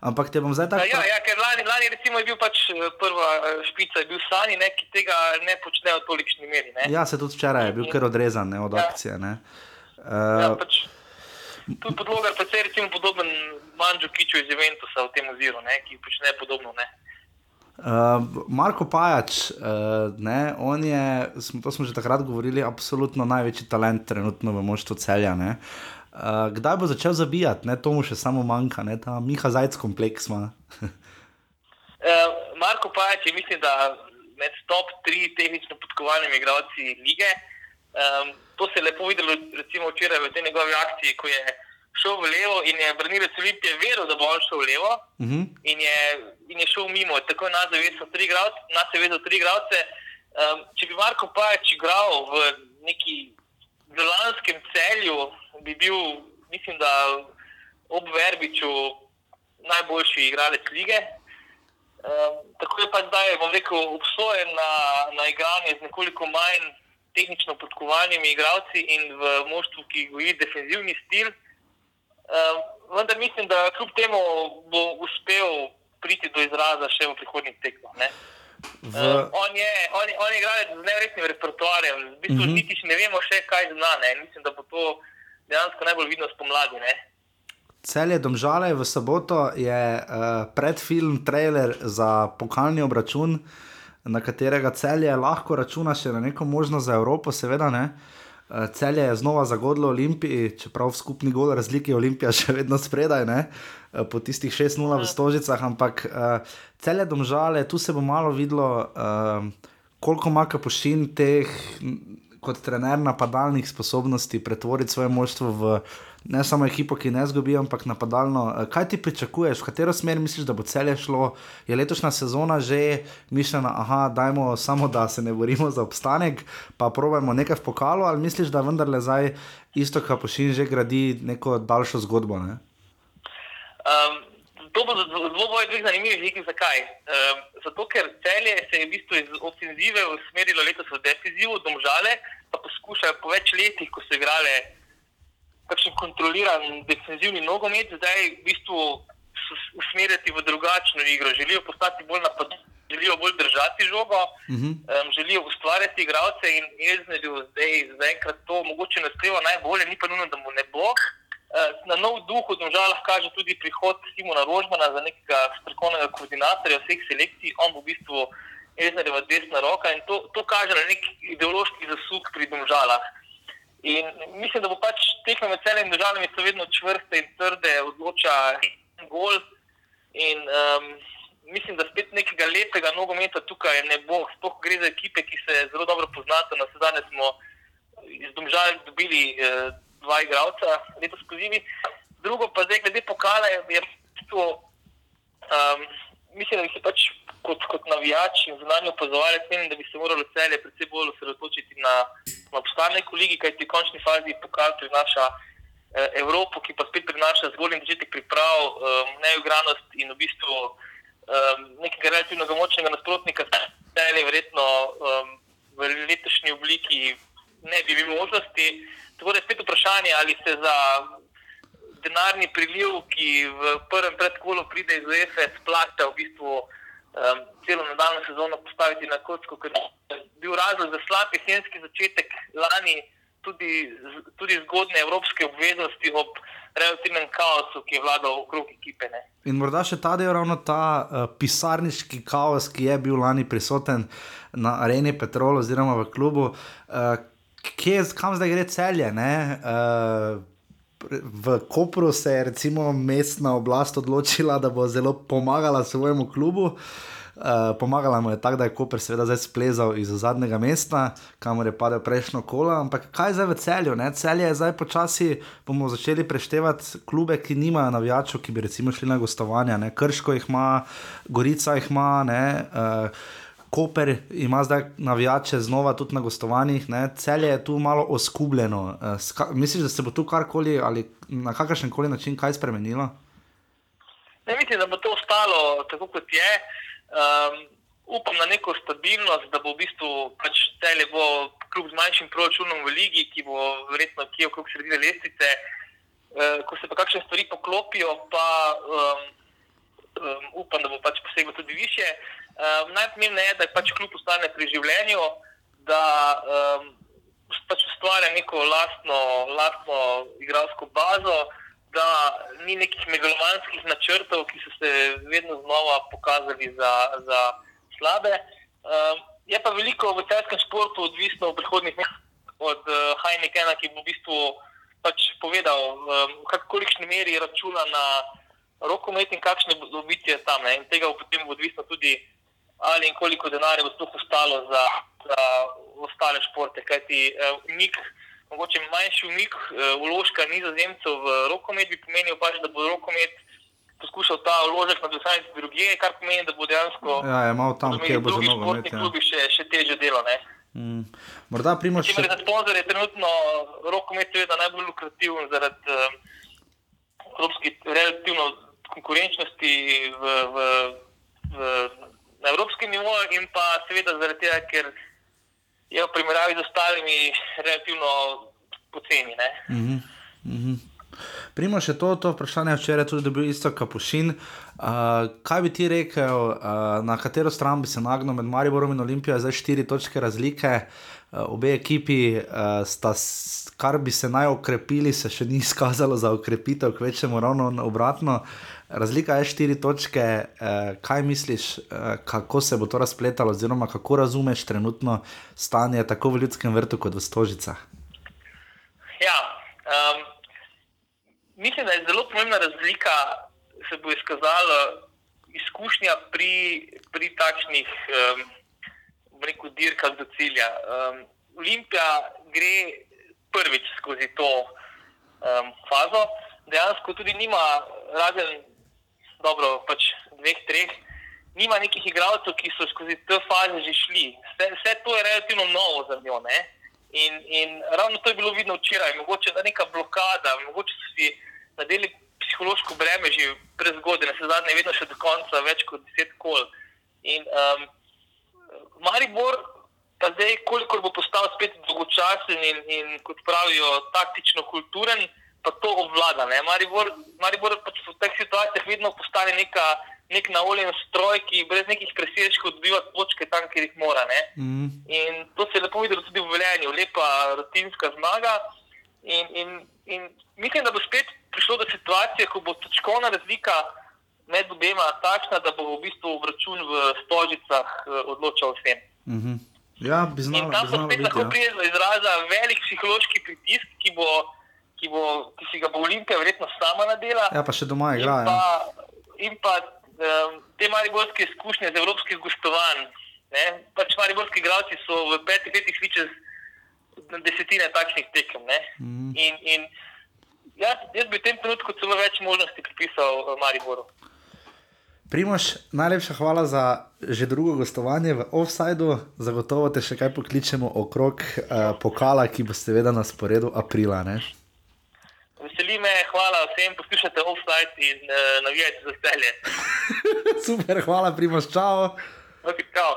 Speaker 1: Ampak te bom zdaj tako.
Speaker 3: Ja, ja, ker lani, lani recimo je bil pač eh, prva eh, špica, je bil Sani, ne, ki tega ne počne v tolikšni meri. Ne.
Speaker 1: Ja, se tudi včeraj je bil kar odrezan ne, od
Speaker 3: Ja.
Speaker 1: akcije. Ne.
Speaker 3: Uh, ja, pač, tu je podloga, pa se recimo podoben Manžu Kiču iz Juventusa v tem oziru, ne, ki počne podobno. Ne.
Speaker 1: Uh, Marko Pajač, uh, ne, je, smo, to smo že takrat govorili, absolutno največji talent trenutno v moštvu celja. Uh, kdaj bo začel zabijati, ne, to mu še samo manjka, ne, ta Miha Zajec kompleks ima. uh, [laughs]
Speaker 3: Marko Pajač je, mislim, da med top tri tehnično podkovanimi igralci lige. Um, to se je lepo videlo, recimo včeraj v tej njegovi akciji, ko je šel v levo in je branilec Olimpije vedel, da bo on šel v levo uh mhm. -huh. in, je, in je šel mimo. Tako je nas zavezal tri igralce. Tri igralce. Um, če bi Marko Pajač igral v neki zelanskem celju, bi bil, mislim, da ob Verbiču najboljši igralec lige. Um, tako je pa zdaj, bom rekel, obsojen na, na igranje z nekoliko manj tehnično podkovanimi igralci in v moštvu, ki goji defenzivni stil. Um, vendar mislim, da kljub temu bo uspel priti do izraza še v prihodnjih tekmah. V... Uh, on je, on, on je igralec z nevrjetnim repertoarjem, v bistvu uh mhm. -huh. niti ne vemo še, kaj zna. Ne? Mislim, da bo to dejansko najbolj vidno spomladi. Ne?
Speaker 1: Cel je domžale v soboto, je uh, predfilm, trailer za pokalni obračun. Uh, na katerega celje lahko računa še na neko možnost za Evropo, seveda ne. Eh, celje je znova zagodlo Olimpiji, čeprav v skupni gol razliki Olimpija [laughs] še vedno spredaj, ne? Eh, po tistih 6-0 v Stožicah, ampak uh, celje domžale, tu se bo malo videlo, uh, koliko ima kapušin teh kot trener napadalnih sposobnosti pretvoriti svoje moštvo v ne samo ekipo, ki ne zgubi, ampak napadalno. Eh, kaj ti pričakuješ, v katero smer misliš, da bo celje šlo? Je letošnja sezona že mišljena, aha, dajmo samo, da se ne borimo za obstanek, pa pravimo nekaj v pokalu, ali misliš, da vendarle zdaj isto, kar pošilj, že gradi neko daljšo zgodbo? Ne?
Speaker 3: Um, to bo zelo boje dveh zanimivih vidikov. Zakaj? Um, zato, ker celje se je v bistvu iz ofenzive usmerilo letos v defenzivo, domžale pa poskušajo po več letih, ko so igrali kakšen kontroliran defensivni nogomet, zdaj v bistvu usmerjati v drugačno igro. Želijo postati bolj napadalni, želijo bolj držati žogo, uh -huh. um, želijo ustvarjati igralce in ne bi zdaj zaenkrat to mogoče naspeva najbolje, ni pa nujno, da mu ne bo. Na nov duh v državah kaže tudi prihod Simona Rožmana za nekega strokovnega koordinatorja vseh selekcij. On bo v bistvu Eznareva desna roka in to, to kaže na nek ideološki zasuk pri državah. In mislim, da bo pač tekme med celimi državami so vedno čvrste in trde, odloča en gol. In um, mislim, da spet nekega lepega nogometa tukaj ne bo. Sploh gre za ekipe, ki se zelo dobro poznate. Na sedaj smo iz Domžal dobili eh, dva igralca letos pozivi. Drugo pa zdaj, glede pokala, je v bistvu, um, mislim, da bi se pač kot, kot navijač in zunanji opazovalec, menim, da bi se moralo celje predvsem bolj osredotočiti na na obstanek v ligi, kaj ti v končni fazi pokal prinaša eh, Evropo, ki pa spet prinaša zgolj in začetek priprav, eh, neugranost in v bistvu eh, nekega relativno močnega nasprotnika, da je verjetno eh, v letošnji obliki ne bi bilo možnosti. Tako da je spet vprašanje, ali se za denarni priliv, ki v prvem predkolu pride iz UEFA, splača v bistvu um, celo nadaljno sezono postaviti na kocko, ker je bil razlog za slab jesenski začetek lani, tudi, tudi zgodne evropske obveznosti ob relativnem kaosu, ki je vladal okrog ekipe. Ne.
Speaker 1: In morda še ta del, ravno ta uh, pisarniški kaos, ki je bil lani prisoten na areni Petrol oziroma v klubu. Uh, Kje, kam zdaj gre celje? Uh, v Kopru se je recimo mestna oblast odločila, da bo zelo pomagala svojemu klubu. Uh, pomagala mu je tako, da je Koper seveda zdaj splezal iz zadnjega mesta, kamor je padel prejšnjo kolo. Ampak kaj zdaj v celju? Ne? Celje je zdaj počasi, bomo začeli preštevati klube, ki nimajo navijačev, ki bi recimo šli na gostovanja. Ne? Krško jih ima, Gorica jih ima. Uh, Koper ima zdaj navijače znova tudi na gostovanjih, ne? celje je tu malo oskubljeno. Uh, misliš, da se bo tu karkoli ali na kakršen koli način kaj spremenilo?
Speaker 3: Ne mislim, da bo to ostalo tako, kot je. Um, upam na neko stabilnost, da bo v bistvu pač celje bo kljub z manjšim proračunom v ligi, ki bo verjetno kje okrog sredine lestvice. Uh, ko se pa kakšne stvari poklopijo, pa um, um, upam, da bo pač posegel tudi više. Um, najpomembnejše je, da pač kljub ostane pri življenju, da um, pač ustvarja neko lastno, lastno igralsko bazo, da ni nekih megalomanskih načrtov, ki so se vedno znova pokazali za, za slabe. Um, je pa veliko v celskem športu odvisno v prihodnih letih od uh, Heinekena, ki bo v bistvu pač povedal, um, v kolikšni meri računa na rokomet in kakšne dobitje tam. Ne? In tega bo potem odvisno tudi, ali in koliko denarja bo sploh ostalo za, za ostale športe. Kajti umik, mogoče manjši umik vložka nizozemcev v rokomet bi pomenil pač, da bo rokomet. Poskušal ta vložek na dosadnici druge, kar pomeni, da bo dejansko.
Speaker 1: Ja, je malo tam, kjer bo zelo
Speaker 3: malo. Ja. klubi še, še teže delo.
Speaker 1: Mm. Morda primoš
Speaker 3: še. Za sponzor je trenutno rokomet seveda najbolj lukrativen zaradi um, evropskih relativno konkurenčnosti v, v, v, na evropskem nivoju, in pa seveda zaradi tega, ker je v primerjavi z ostalimi relativno poceni. Mm -hmm.
Speaker 1: mm -hmm. Primo še to, to vprašanje včeraj tudi dobil isto kapušin. Uh, kaj bi ti rekel, uh, na katero stran bi se nagnil med Mariborom in Olimpijo, zdaj štiri točke razlike, uh, obe ekipi, uh, sta, kar bi se naj okrepili, se še ni izkazalo za okrepitev, kvečemo ravno obratno. Uh, Razlika je štiri točke. Eh, kaj misliš, eh, kako se bo to razpletalo, oziroma kako razumeš trenutno stanje tako v ljudskem vrtu kot v Stožicah?
Speaker 3: Ja, um, mislim, da je zelo pomembna razlika, se bo izkazala izkušnja pri, pri takšnih um, dirkah do cilja. Um, Olimpija gre prvič skozi to um, fazo. Dejansko tudi nima, razen dobro, pač dveh, treh, nima nekih igralcev, ki so skozi te faze že šli. Vse, vse to je relativno novo za njo. In, in ravno to je bilo vidno včeraj, mogoče da neka blokada, mogoče so si nadeli psihološko breme že prezgodaj, na zadnje, vedno še do konca, več kot deset kol. In um, Maribor, pa zdaj, koliko bo postal spet dolgočasen in, in kot pravijo, taktično kulturen pa to obvlada. Maribor, Maribor pač v teh situacijah vedno postane neka, nek naoljen stroj, ki brez nekih presežkov dobiva točke tam, kjer jih mora. Mm. In to se je lepo videlo tudi v Veljenju, lepa rutinska zmaga. In, in, in mislim, da bo spet prišlo do situacije, ko bo točkovna razlika med obema takšna, da bo v bistvu vračun v stožicah eh, odločal vsem.
Speaker 1: Mm -hmm. Ja, bi znal,
Speaker 3: in tam bo spet lahko ja. prijel do izraza velik psihološki pritisk, ki bo ki, bo, ki si ga bo Olimpija verjetno sama nadela.
Speaker 1: Ja, pa še doma igra.
Speaker 3: In pa, ja. in pa um, te mariborske izkušnje z evropskih gostovanj. Ne? Pač mariborski igralci so v petih letih šli čez desetine takšnih tekem. Mm. In, in jaz, jaz bi v tem trenutku celo več možnosti pripisal uh, Mariboru.
Speaker 1: Primoš, najlepša hvala za že drugo gostovanje v Offsideu. Zagotovo te še kaj pokličemo okrog uh, pokala, ki bo seveda na sporedu aprila. Ne?
Speaker 3: Veseli me, hvala vsem, poslušajte offside in uh, navijajte za celje. [laughs]
Speaker 1: Super, hvala, primoš, čau.
Speaker 3: Okay, čau.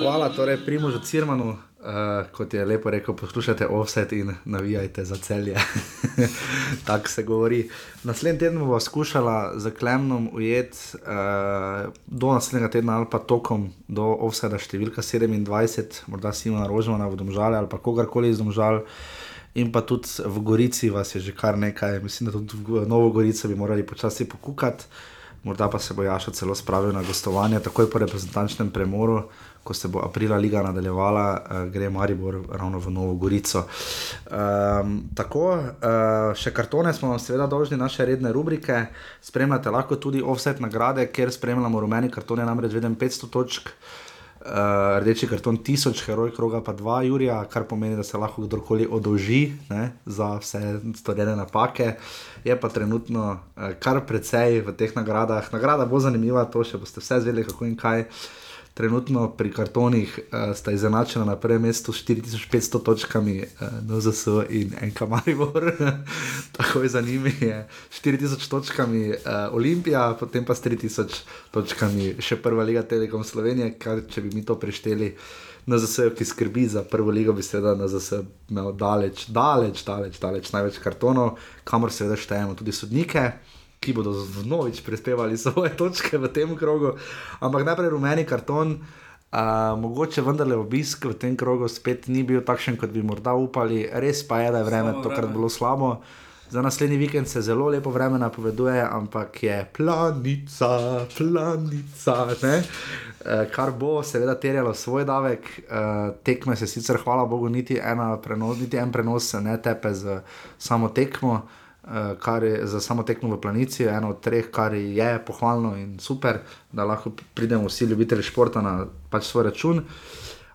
Speaker 1: Hvala torej Primožu Cirmanu, uh, kot je lepo rekel, poslušajte offset in navijajte za celje. [laughs] Tako se govori. Naslednji teden bomo skušali za klemnom ujeti uh, do naslednjega tedna ali pa tokom do offseta številka 27, morda Simona Rožmana v Domžale ali pa kogarkoli iz Domžal. In pa tudi v Gorici vas je že kar nekaj, mislim, da tudi v Novo Gorico bi morali počasi pokukati morda pa se bo Jaša celo spravil na gostovanje, takoj po reprezentančnem premoru, ko se bo aprila liga nadaljevala, uh, gre Maribor ravno v Novo Gorico. Um, tako, uh, še kartone smo vam seveda dolžni naše redne rubrike, spremljate lahko tudi offset nagrade, ker spremljamo rumeni kartone, namreč vedem 500 točk. Uh, rdeči karton 1000, heroj kroga pa 2 Jurija, kar pomeni, da se lahko kdorkoli odolži ne, za vse storjene napake. Je pa trenutno uh, kar precej v teh nagradah. Nagrada bo zanimiva, to še boste vse zvedeli, kako in kaj. Trenutno pri kartonih uh, sta izenačena na prvem mestu s 4500 točkami, uh, NZS in NK Maribor, [laughs] tako je za njimi, je 4000 točkami uh, Olimpija, potem pa s 3000 točkami še prva liga Telekom Slovenije, kar če bi mi to prešteli. Na ZS, ki skrbi za prvo ligo, bi seveda na ZS imel daleč, daleč, daleč, daleč največ kartonov, kamor seveda štejemo tudi sodnike ki bodo znovič prispevali svoje točke v tem krogu. Ampak najprej rumeni karton, uh, mogoče vendarle obisk v tem krogu spet ni bil takšen, kot bi morda upali. Res pa je, da je vreme tokrat bilo slabo. Za naslednji vikend se zelo lepo vreme napoveduje, ampak je planica, planica. Ne? Kar bo seveda terjalo svoj davek, tekme se sicer, hvala Bogu, niti, prenos, niti en prenos ne tepe z samo tekmo. Eh, kar je za samo tekmo v planici, eno od treh, kar je pohvalno in super, da lahko pridemo vsi ljubitelji športa na pač svoj račun.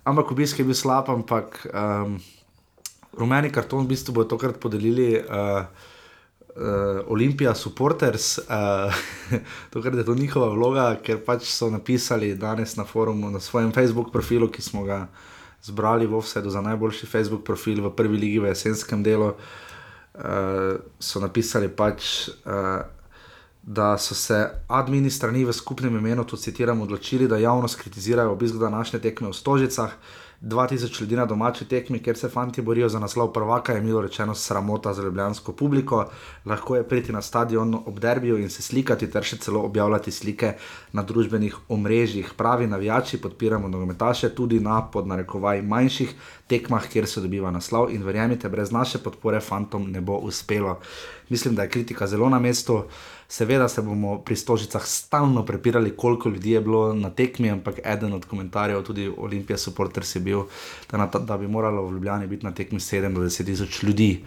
Speaker 1: Ampak obisk je bil slab, ampak um, rumeni karton v bistvu bo tokrat podelili. Uh, Uh, Olimpija, supporters, uh, [laughs] tokrat je to njihova vloga, ker pač so napisali danes na forumu, na svojem Facebook profilu, ki smo ga zbrali v Offsetu za najboljši Facebook profil v prvi ligi v jesenskem delu. Uh, so napisali, pač, uh, da so se administrativni v skupnem imenu, tu citiram, odločili, da javnost kritizirajo obisk današnje tekme v Stožicah. 2000 ljudi na domači tekmi, kjer se fanti borijo za naslov prvaka, je milo rečeno sramota za ljubljansko publiko. Lahko je priti na stadion ob derbiju in se slikati, ter še celo objavljati slike na družbenih omrežjih. Pravi navijači podpiramo nogometaše tudi na podnarekovaj manjših tekmah, kjer se dobiva naslov in verjemite, brez naše podpore fantom ne bo uspelo. Mislim, da je kritika zelo na mestu. Seveda se bomo pri stožicah stalno prepirali, koliko ljudi je bilo na tekmi, ampak eden od komentarjev, tudi Olimpija, supporters je bil, da, da bi moralo v Ljubljani biti na tekmi 7 do 10 tisoč ljudi.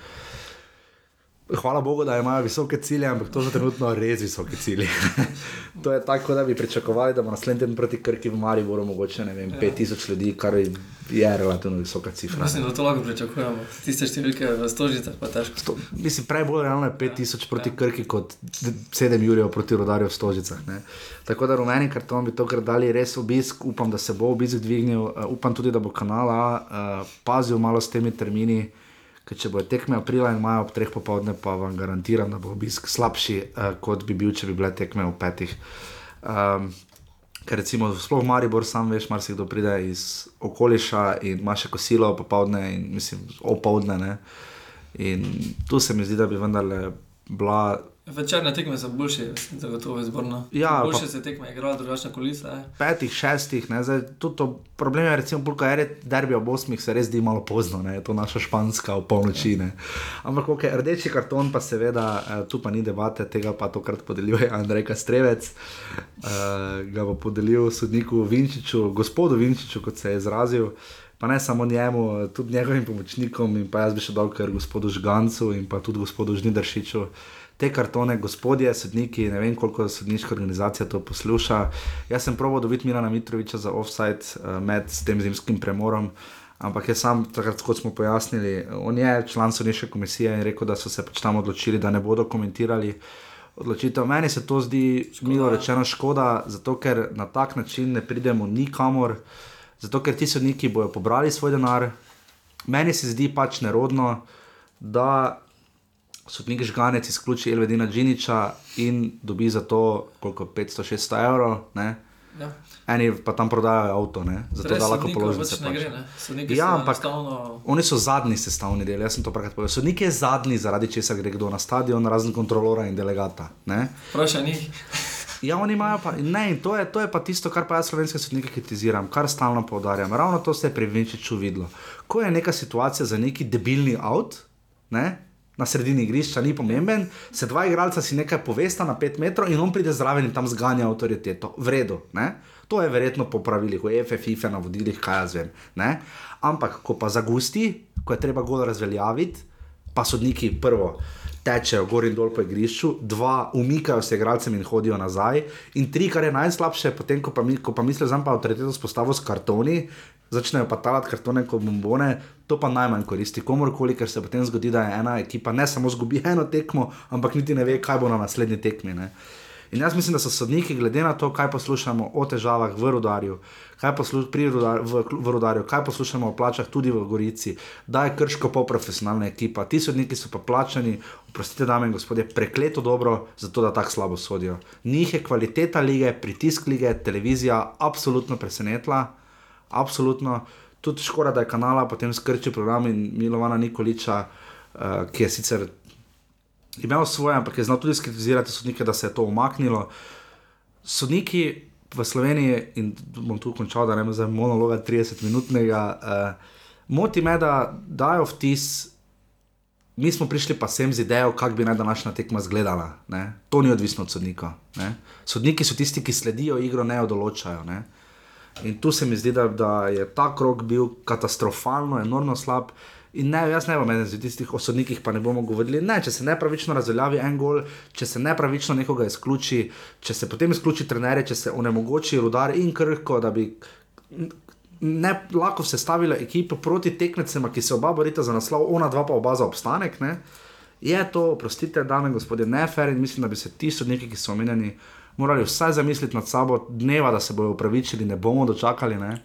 Speaker 1: Hvala Bogu, da imajo visoke cilje, ampak to so trenutno res visoke cilje. [laughs] to je tako, da bi pričakovali, da bo naslednji teden proti Krki v Mariboru mogoče vem, ja. 5000 ljudi, kar je relativno visoka cifra.
Speaker 2: Mislim, da to lahko pričakujemo. Tiste številke v stožicah pa težko. Sto,
Speaker 1: mislim, prej bolj realno je 5000 ja. proti ja. Krki kot 7 jurjev proti rodarju v stožicah. Ne. Tako da rumeni karton bi tokrat dali res obisk, upam, da se bo obisk dvignil, uh, upam tudi, da bo kanala uh, pazil malo s temi termini. Ker če bo tekme aprila in maja ob treh popovdne, pa vam garantiram, da bo obisk slabši, uh, kot bi bil, če bi bile tekme v petih. Um, ker recimo, sploh Maribor, sam veš, marsikdo pride iz okoliša in ima še kosilo popovdne in mislim, opoldne. In tu se mi zdi, da bi vendarle bila
Speaker 2: Večerne tekme so boljše, zagotovo izborno. Ja, boljše pa, se tekme igrajo, drugačne kulise. Eh.
Speaker 1: Petih, šestih, ne, zdaj, to, problem je, recimo, pulka je derbi ob osmih, se res zdi malo pozno, ne, to naša španska v polnoči. Ne. Ampak, ok, rdeči karton pa seveda, eh, tu pa ni debate, tega pa tokrat podeljuje Andrej Kastrevec, eh, ga bo podelil sodniku Vinčiču, gospodu Vinčiču, kot se je izrazil. Pa ne samo njemu, tudi njegovim pomočnikom, in pa jaz bi še dal, ker gospodu Žgancu in pa tudi gospodu Žnidaršiču te kartone, gospodje, sodniki, ne vem koliko sodniška organizacija to posluša. Jaz sem proval dobiti Mirana Mitroviča za offside uh, med tem zimskim premorom. Ampak je sam, takrat, kot smo pojasnili, on je član sodniške komisije in rekel, da so se pač tam odločili, da ne bodo komentirali odločitev. Meni se to zdi, milo rečeno, škoda, zato ker na tak način ne pridemo nikamor, zato ker ti sodniki bodo pobrali svoj denar. Meni se zdi pač nerodno, da sodnik žganec izključi Elvedina Džiniča in dobi za to koliko 500-600 evrov. Ja. Eni pa tam prodajajo avto, ne? zato da lahko položijo
Speaker 2: vse. Pač.
Speaker 1: Ja, ampak stavno... oni so zadnji sestavni del, jaz sem to pravkar povedal. Sodnik je zadnji, zaradi česa gre kdo na stadion, razen kontrolora in delegata.
Speaker 2: Vprašaj njih.
Speaker 1: Ja, oni imajo pa, ne, to je, to je pa tisto, kar pa jaz slovenske sodnike kritiziram, kar stalno poudarjam. Ravno to se je pri Vinčiču videlo. Ko je neka situacija za neki debilni avt, ne, na sredini igrišča, ni pomemben, se dva igralca si nekaj povesta na 5 metrov in on pride zraven in tam zganja avtoriteto. V redu, ne? to je verjetno po pravilih, v FFF, na vodilih, kaj jaz vem. Ne? Ampak, ko pa zagusti, ko je treba golo razveljaviti, pa sodniki prvo. Tečejo gor in dol po igrišču, dva umikajo se igralcem in hodijo nazaj, in tri, kar je najslabše, potem ko pa, mi, ko pa mislijo, da je avtoriteto spostavil s kartoni, začnejo pa talati kartone kot bombone, to pa najmanj koristi komorkoli, ker se potem zgodi, da je ena ekipa ne samo zgubi eno tekmo, ampak niti ne ve, kaj bo na naslednji tekmi. Ne. In jaz mislim, da so sodniki, glede na to, kaj poslušamo o težavah v rodarju, kaj poslušamo rudar, v, v rodarju, kaj poslušamo o plačah tudi v Gorici, da je krško po profesionalna ekipa. Ti sodniki so pa plačani, oprostite, dame in gospodje, prekleto dobro, zato da tako slabo sodijo. Njih je kvaliteta lige, pritisk lige, televizija absolutno presenetila, absolutno. Tudi škoda, da je kanala potem skrčil program in Milovana Nikoliča, uh, ki je sicer imel svoje, ampak je znal tudi skritizirati sodnike, da se je to umaknilo. Sodniki v Sloveniji, in bom tu končal, da ne bo za monologa 30-minutnega, uh, moti me, da dajo vtis. Mi smo prišli pa sem z idejo, kako bi naj današnja tekma izgledala. Ne? To ni odvisno od sodnika. Ne? Sodniki so tisti, ki sledijo igro, ne jo določajo. Ne? In tu se mi zdi, da, da je ta krok bil katastrofalno, enormno slab. Uh, In ne, jaz ne vem, eden od tistih osodnikih pa ne bomo govorili. Ne, če se nepravično razveljavi en gol, če se nepravično nekoga izključi, če se potem izključi trenerje, če se onemogoči rudar in krhko, da bi ne lahko sestavila ekipo proti tekmecem, ki se oba borita za naslov, ona dva pa oba za obstanek. Ne? Je to, prostite, dame in gospodje, nefer in mislim, da bi se ti sodniki, ki so omenjeni, morali vsaj zamisliti nad sabo dneva, da se bodo upravičili, ne bomo dočakali. Ne?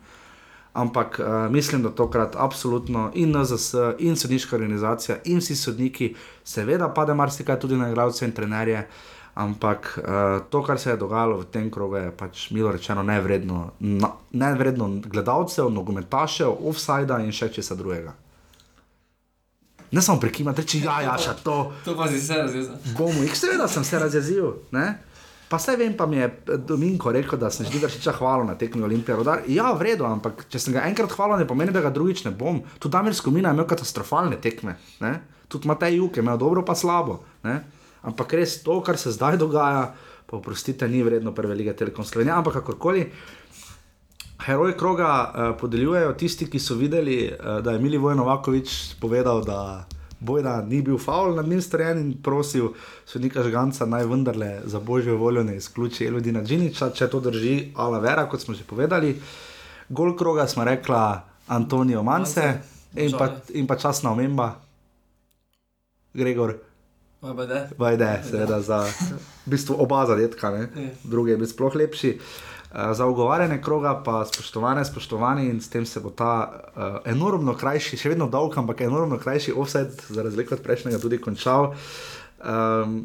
Speaker 1: Ampak uh, mislim, da tokrat absolutno in NZS, in sodniška organizacija, in vsi sodniki, seveda, pade marsikaj tudi na igralce in trenerje. Ampak uh, to, kar se je dogajalo v tem krogu, je pač milo rečeno nevredno, na, nevredno gledalcev, nogometašev, offsajda in še česa drugega. Ne samo prekimati, reči, ja, ja, še to.
Speaker 2: To pa si se razjezil.
Speaker 1: Bomo, jih seveda sem se razjezil. Pa vse vem, pa mi je Dominko rekel, da sem že vršiča hvala na tekmi Olimpije. Rodar. Ja, v redu, ampak če sem ga enkrat hvala, ne pomeni, da ga drugič ne bom. Tudi Damir Skomina je imel katastrofalne tekme. Ne? Tudi Matej Juk je imel dobro, pa slabo. Ne? Ampak res to, kar se zdaj dogaja, pa oprostite, ni vredno prve lige Telekom Slovenije. Ampak kakorkoli. Heroj kroga uh, podeljujejo tisti, ki so videli, uh, da je Mili Vojnovakovič povedal, da bojda ni bil faul nad njim storjen in prosil sodnika Žganca naj vendarle za božjo voljo ne izključi Elodina Džiniča, če to drži, ala vera, kot smo že povedali. Gol kroga smo rekla Antonijo Mance in pa, in pa časna omemba, Gregor. Vajde, seveda, za v bistvu oba zadetka, drugi je bil sploh lepši. Uh, za ugovarjanje kroga, pa spoštovane, spoštovani in s tem se bo ta uh, enormno krajši, še vedno dolg, ampak enormno krajši offset, za razliko od prejšnjega, tudi končal. Um,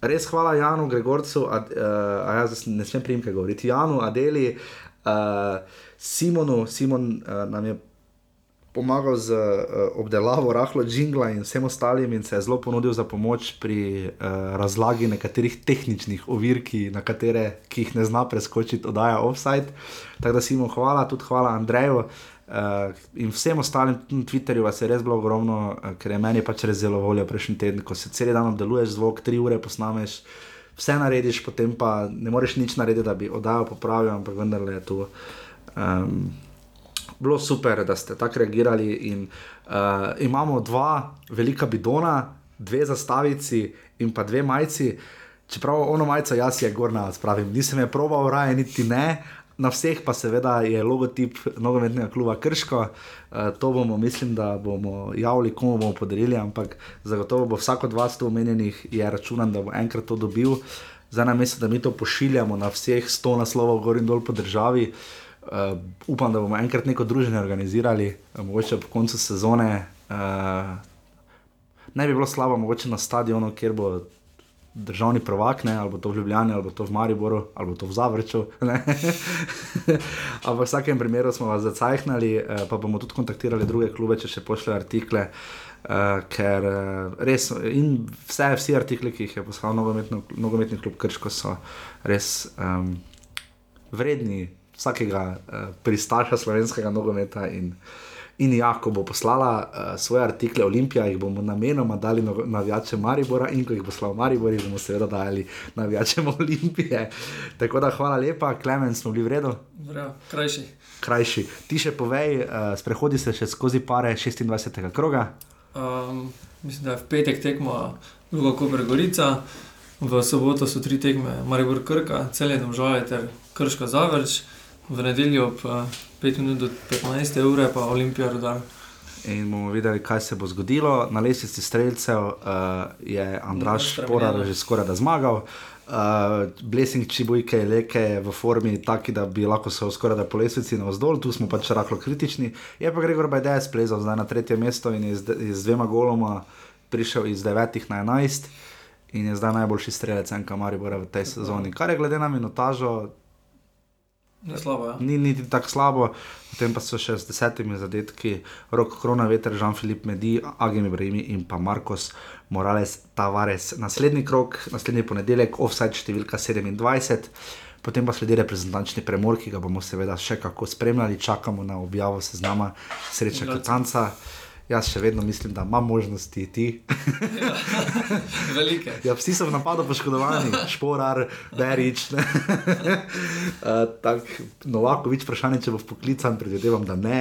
Speaker 1: res hvala Janu, Gregorcu, a, uh, a jaz ne smem primke govoriti, Janu, Adeli, uh, Simonu, Simon uh, nam je pomagal z uh, obdelavo rahlo džingla in vsem ostalim, in se je zelo ponudil za pomoč pri uh, razlagi nekaterih tehničnih ovir, ki, katere, ki jih ne zna preskočiti, oddaja offside. Tako da si mu hvala, tudi hvala Andreju. Uh, in vsem ostalim na Twitterju vas je res bilo ogromno, uh, ker je meni pač res zelo voljo prejšnji teden, ko se cel dan obdeluješ zvok, tri ure posnameš, vse narediš, potem pa ne moreš nič narediti, da bi oddajo popravil, ampak vendarle je to. Um, bilo super, da ste tako reagirali. In, uh, imamo dva velika bidona, dve zastavici in pa dve majci. Čeprav ono majico jaz je gorna, spravim, nisem je proval, raje niti ne. Na vseh pa seveda je logotip nogometnega kluba Krško. Uh, to bomo, mislim, da bomo javili, komu bomo podarili, ampak zagotovo bo vsak od vas tu omenjenih, je računan, da bo enkrat to dobil. Zdaj nam je, da mi to pošiljamo na vseh sto naslovov, gor in dol po državi. Uh, Uh, upam, da bomo enkrat neko druženje organizirali, uh, mogoče po koncu sezone. Uh, ne bi bilo slabo, mogoče na stadionu, kjer bo državni prvak, ne, ali bo to v Ljubljani, ali bo to v Mariboru, ali bo to v Zavrču. [laughs] Ampak v vsakem primeru smo vas zacajhnali, uh, pa bomo tudi kontaktirali druge klube, če še pošljajo artikle. Uh, ker uh, res in vse, vsi artikli, ki jih je poslal nogometni klub Krško, so res um, vredni vsakega uh, pristaša slovenskega nogometa. In, in ja, ko bo poslala uh, svoje artikle Olimpija, jih bomo namenoma dali navijačem Maribora, in ko jih bo poslal Maribor, bomo seveda dali navijačem Olimpije. [laughs] Tako da hvala lepa, Klemen, smo bili v redu.
Speaker 2: Vrejo, krajši.
Speaker 1: Krajši. Ti še povej, uh, sprehodi se še skozi pare 26. kroga.
Speaker 2: Um, mislim, da je v petek tekmo druga Koper Gorica. V soboto so tri tekme, Maribor Krka, celje domžale ter Krška Zavrč v nedeljo ob 5 minut do 15 ure, pa Olimpija rodar.
Speaker 1: in bomo videli, kaj se bo zgodilo. Na lesici streljcev uh, je Andraš Šporar že skoraj da zmagal. Uh, Blessing Čibujke je leke v formi taki, da bi lahko se skoraj da po lesici navzdol, tu smo pač rahlo kritični. Je pa Gregor Bajdej splezal zdaj na tretje mesto in je z, je z dvema goloma prišel iz 9 na 11 in je zdaj najboljši strelec enka Maribora v tej sezoni. Kar je glede na minutažo,
Speaker 2: Ni slabo, ja.
Speaker 1: ni niti tako slabo, potem pa so še z desetimi zadetki, rok Krona, Veter, Jean-Philippe Medi, Agim Ibrahimi in pa Marcos Morales Tavares. Naslednji krok, naslednji ponedeljek, offside številka 27. Potem pa sledi reprezentančni premor, ki ga bomo seveda še kako spremljali, čakamo na objavo seznama sreča Katanca. Jaz še vedno mislim, da imam možnosti ti. [laughs]
Speaker 2: Velike.
Speaker 1: Ja, vsi so v napadu poškodovani, šporar, berič. uh, [laughs] Novakovič, vprašanje, če bo poklican, predvidevam, da ne.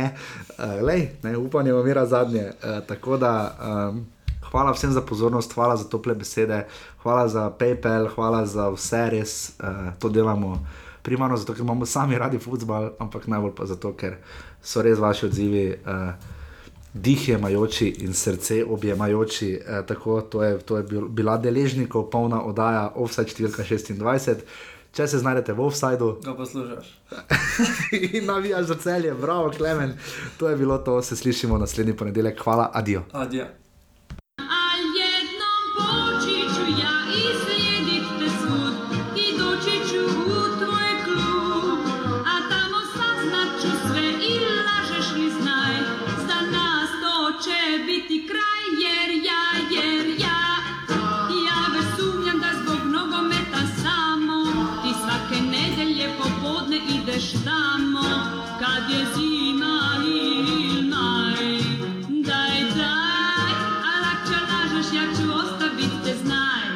Speaker 1: Uh, lej, ne upanje umira zadnje. Uh, tako da. Um, Hvala vsem za pozornost, hvala za tople besede, hvala za PayPal, hvala za vse, res uh, to delamo. Primarno zato, ker imamo sami radi futbol, ampak najbolj pa zato, ker so res vaši odzivi. Uh, dih je majoči in srce objemajoči. Eh, tako, to, je, to je bil, bila deležnikov polna oddaja Offside številka 26. Če se znajdete v offsajdu,
Speaker 2: Ga poslušaš. [laughs]
Speaker 1: in navijaš za celje, bravo, Klemen. To je bilo to, se slišimo naslednji ponedeljek. Hvala, adijo.
Speaker 2: Adijo.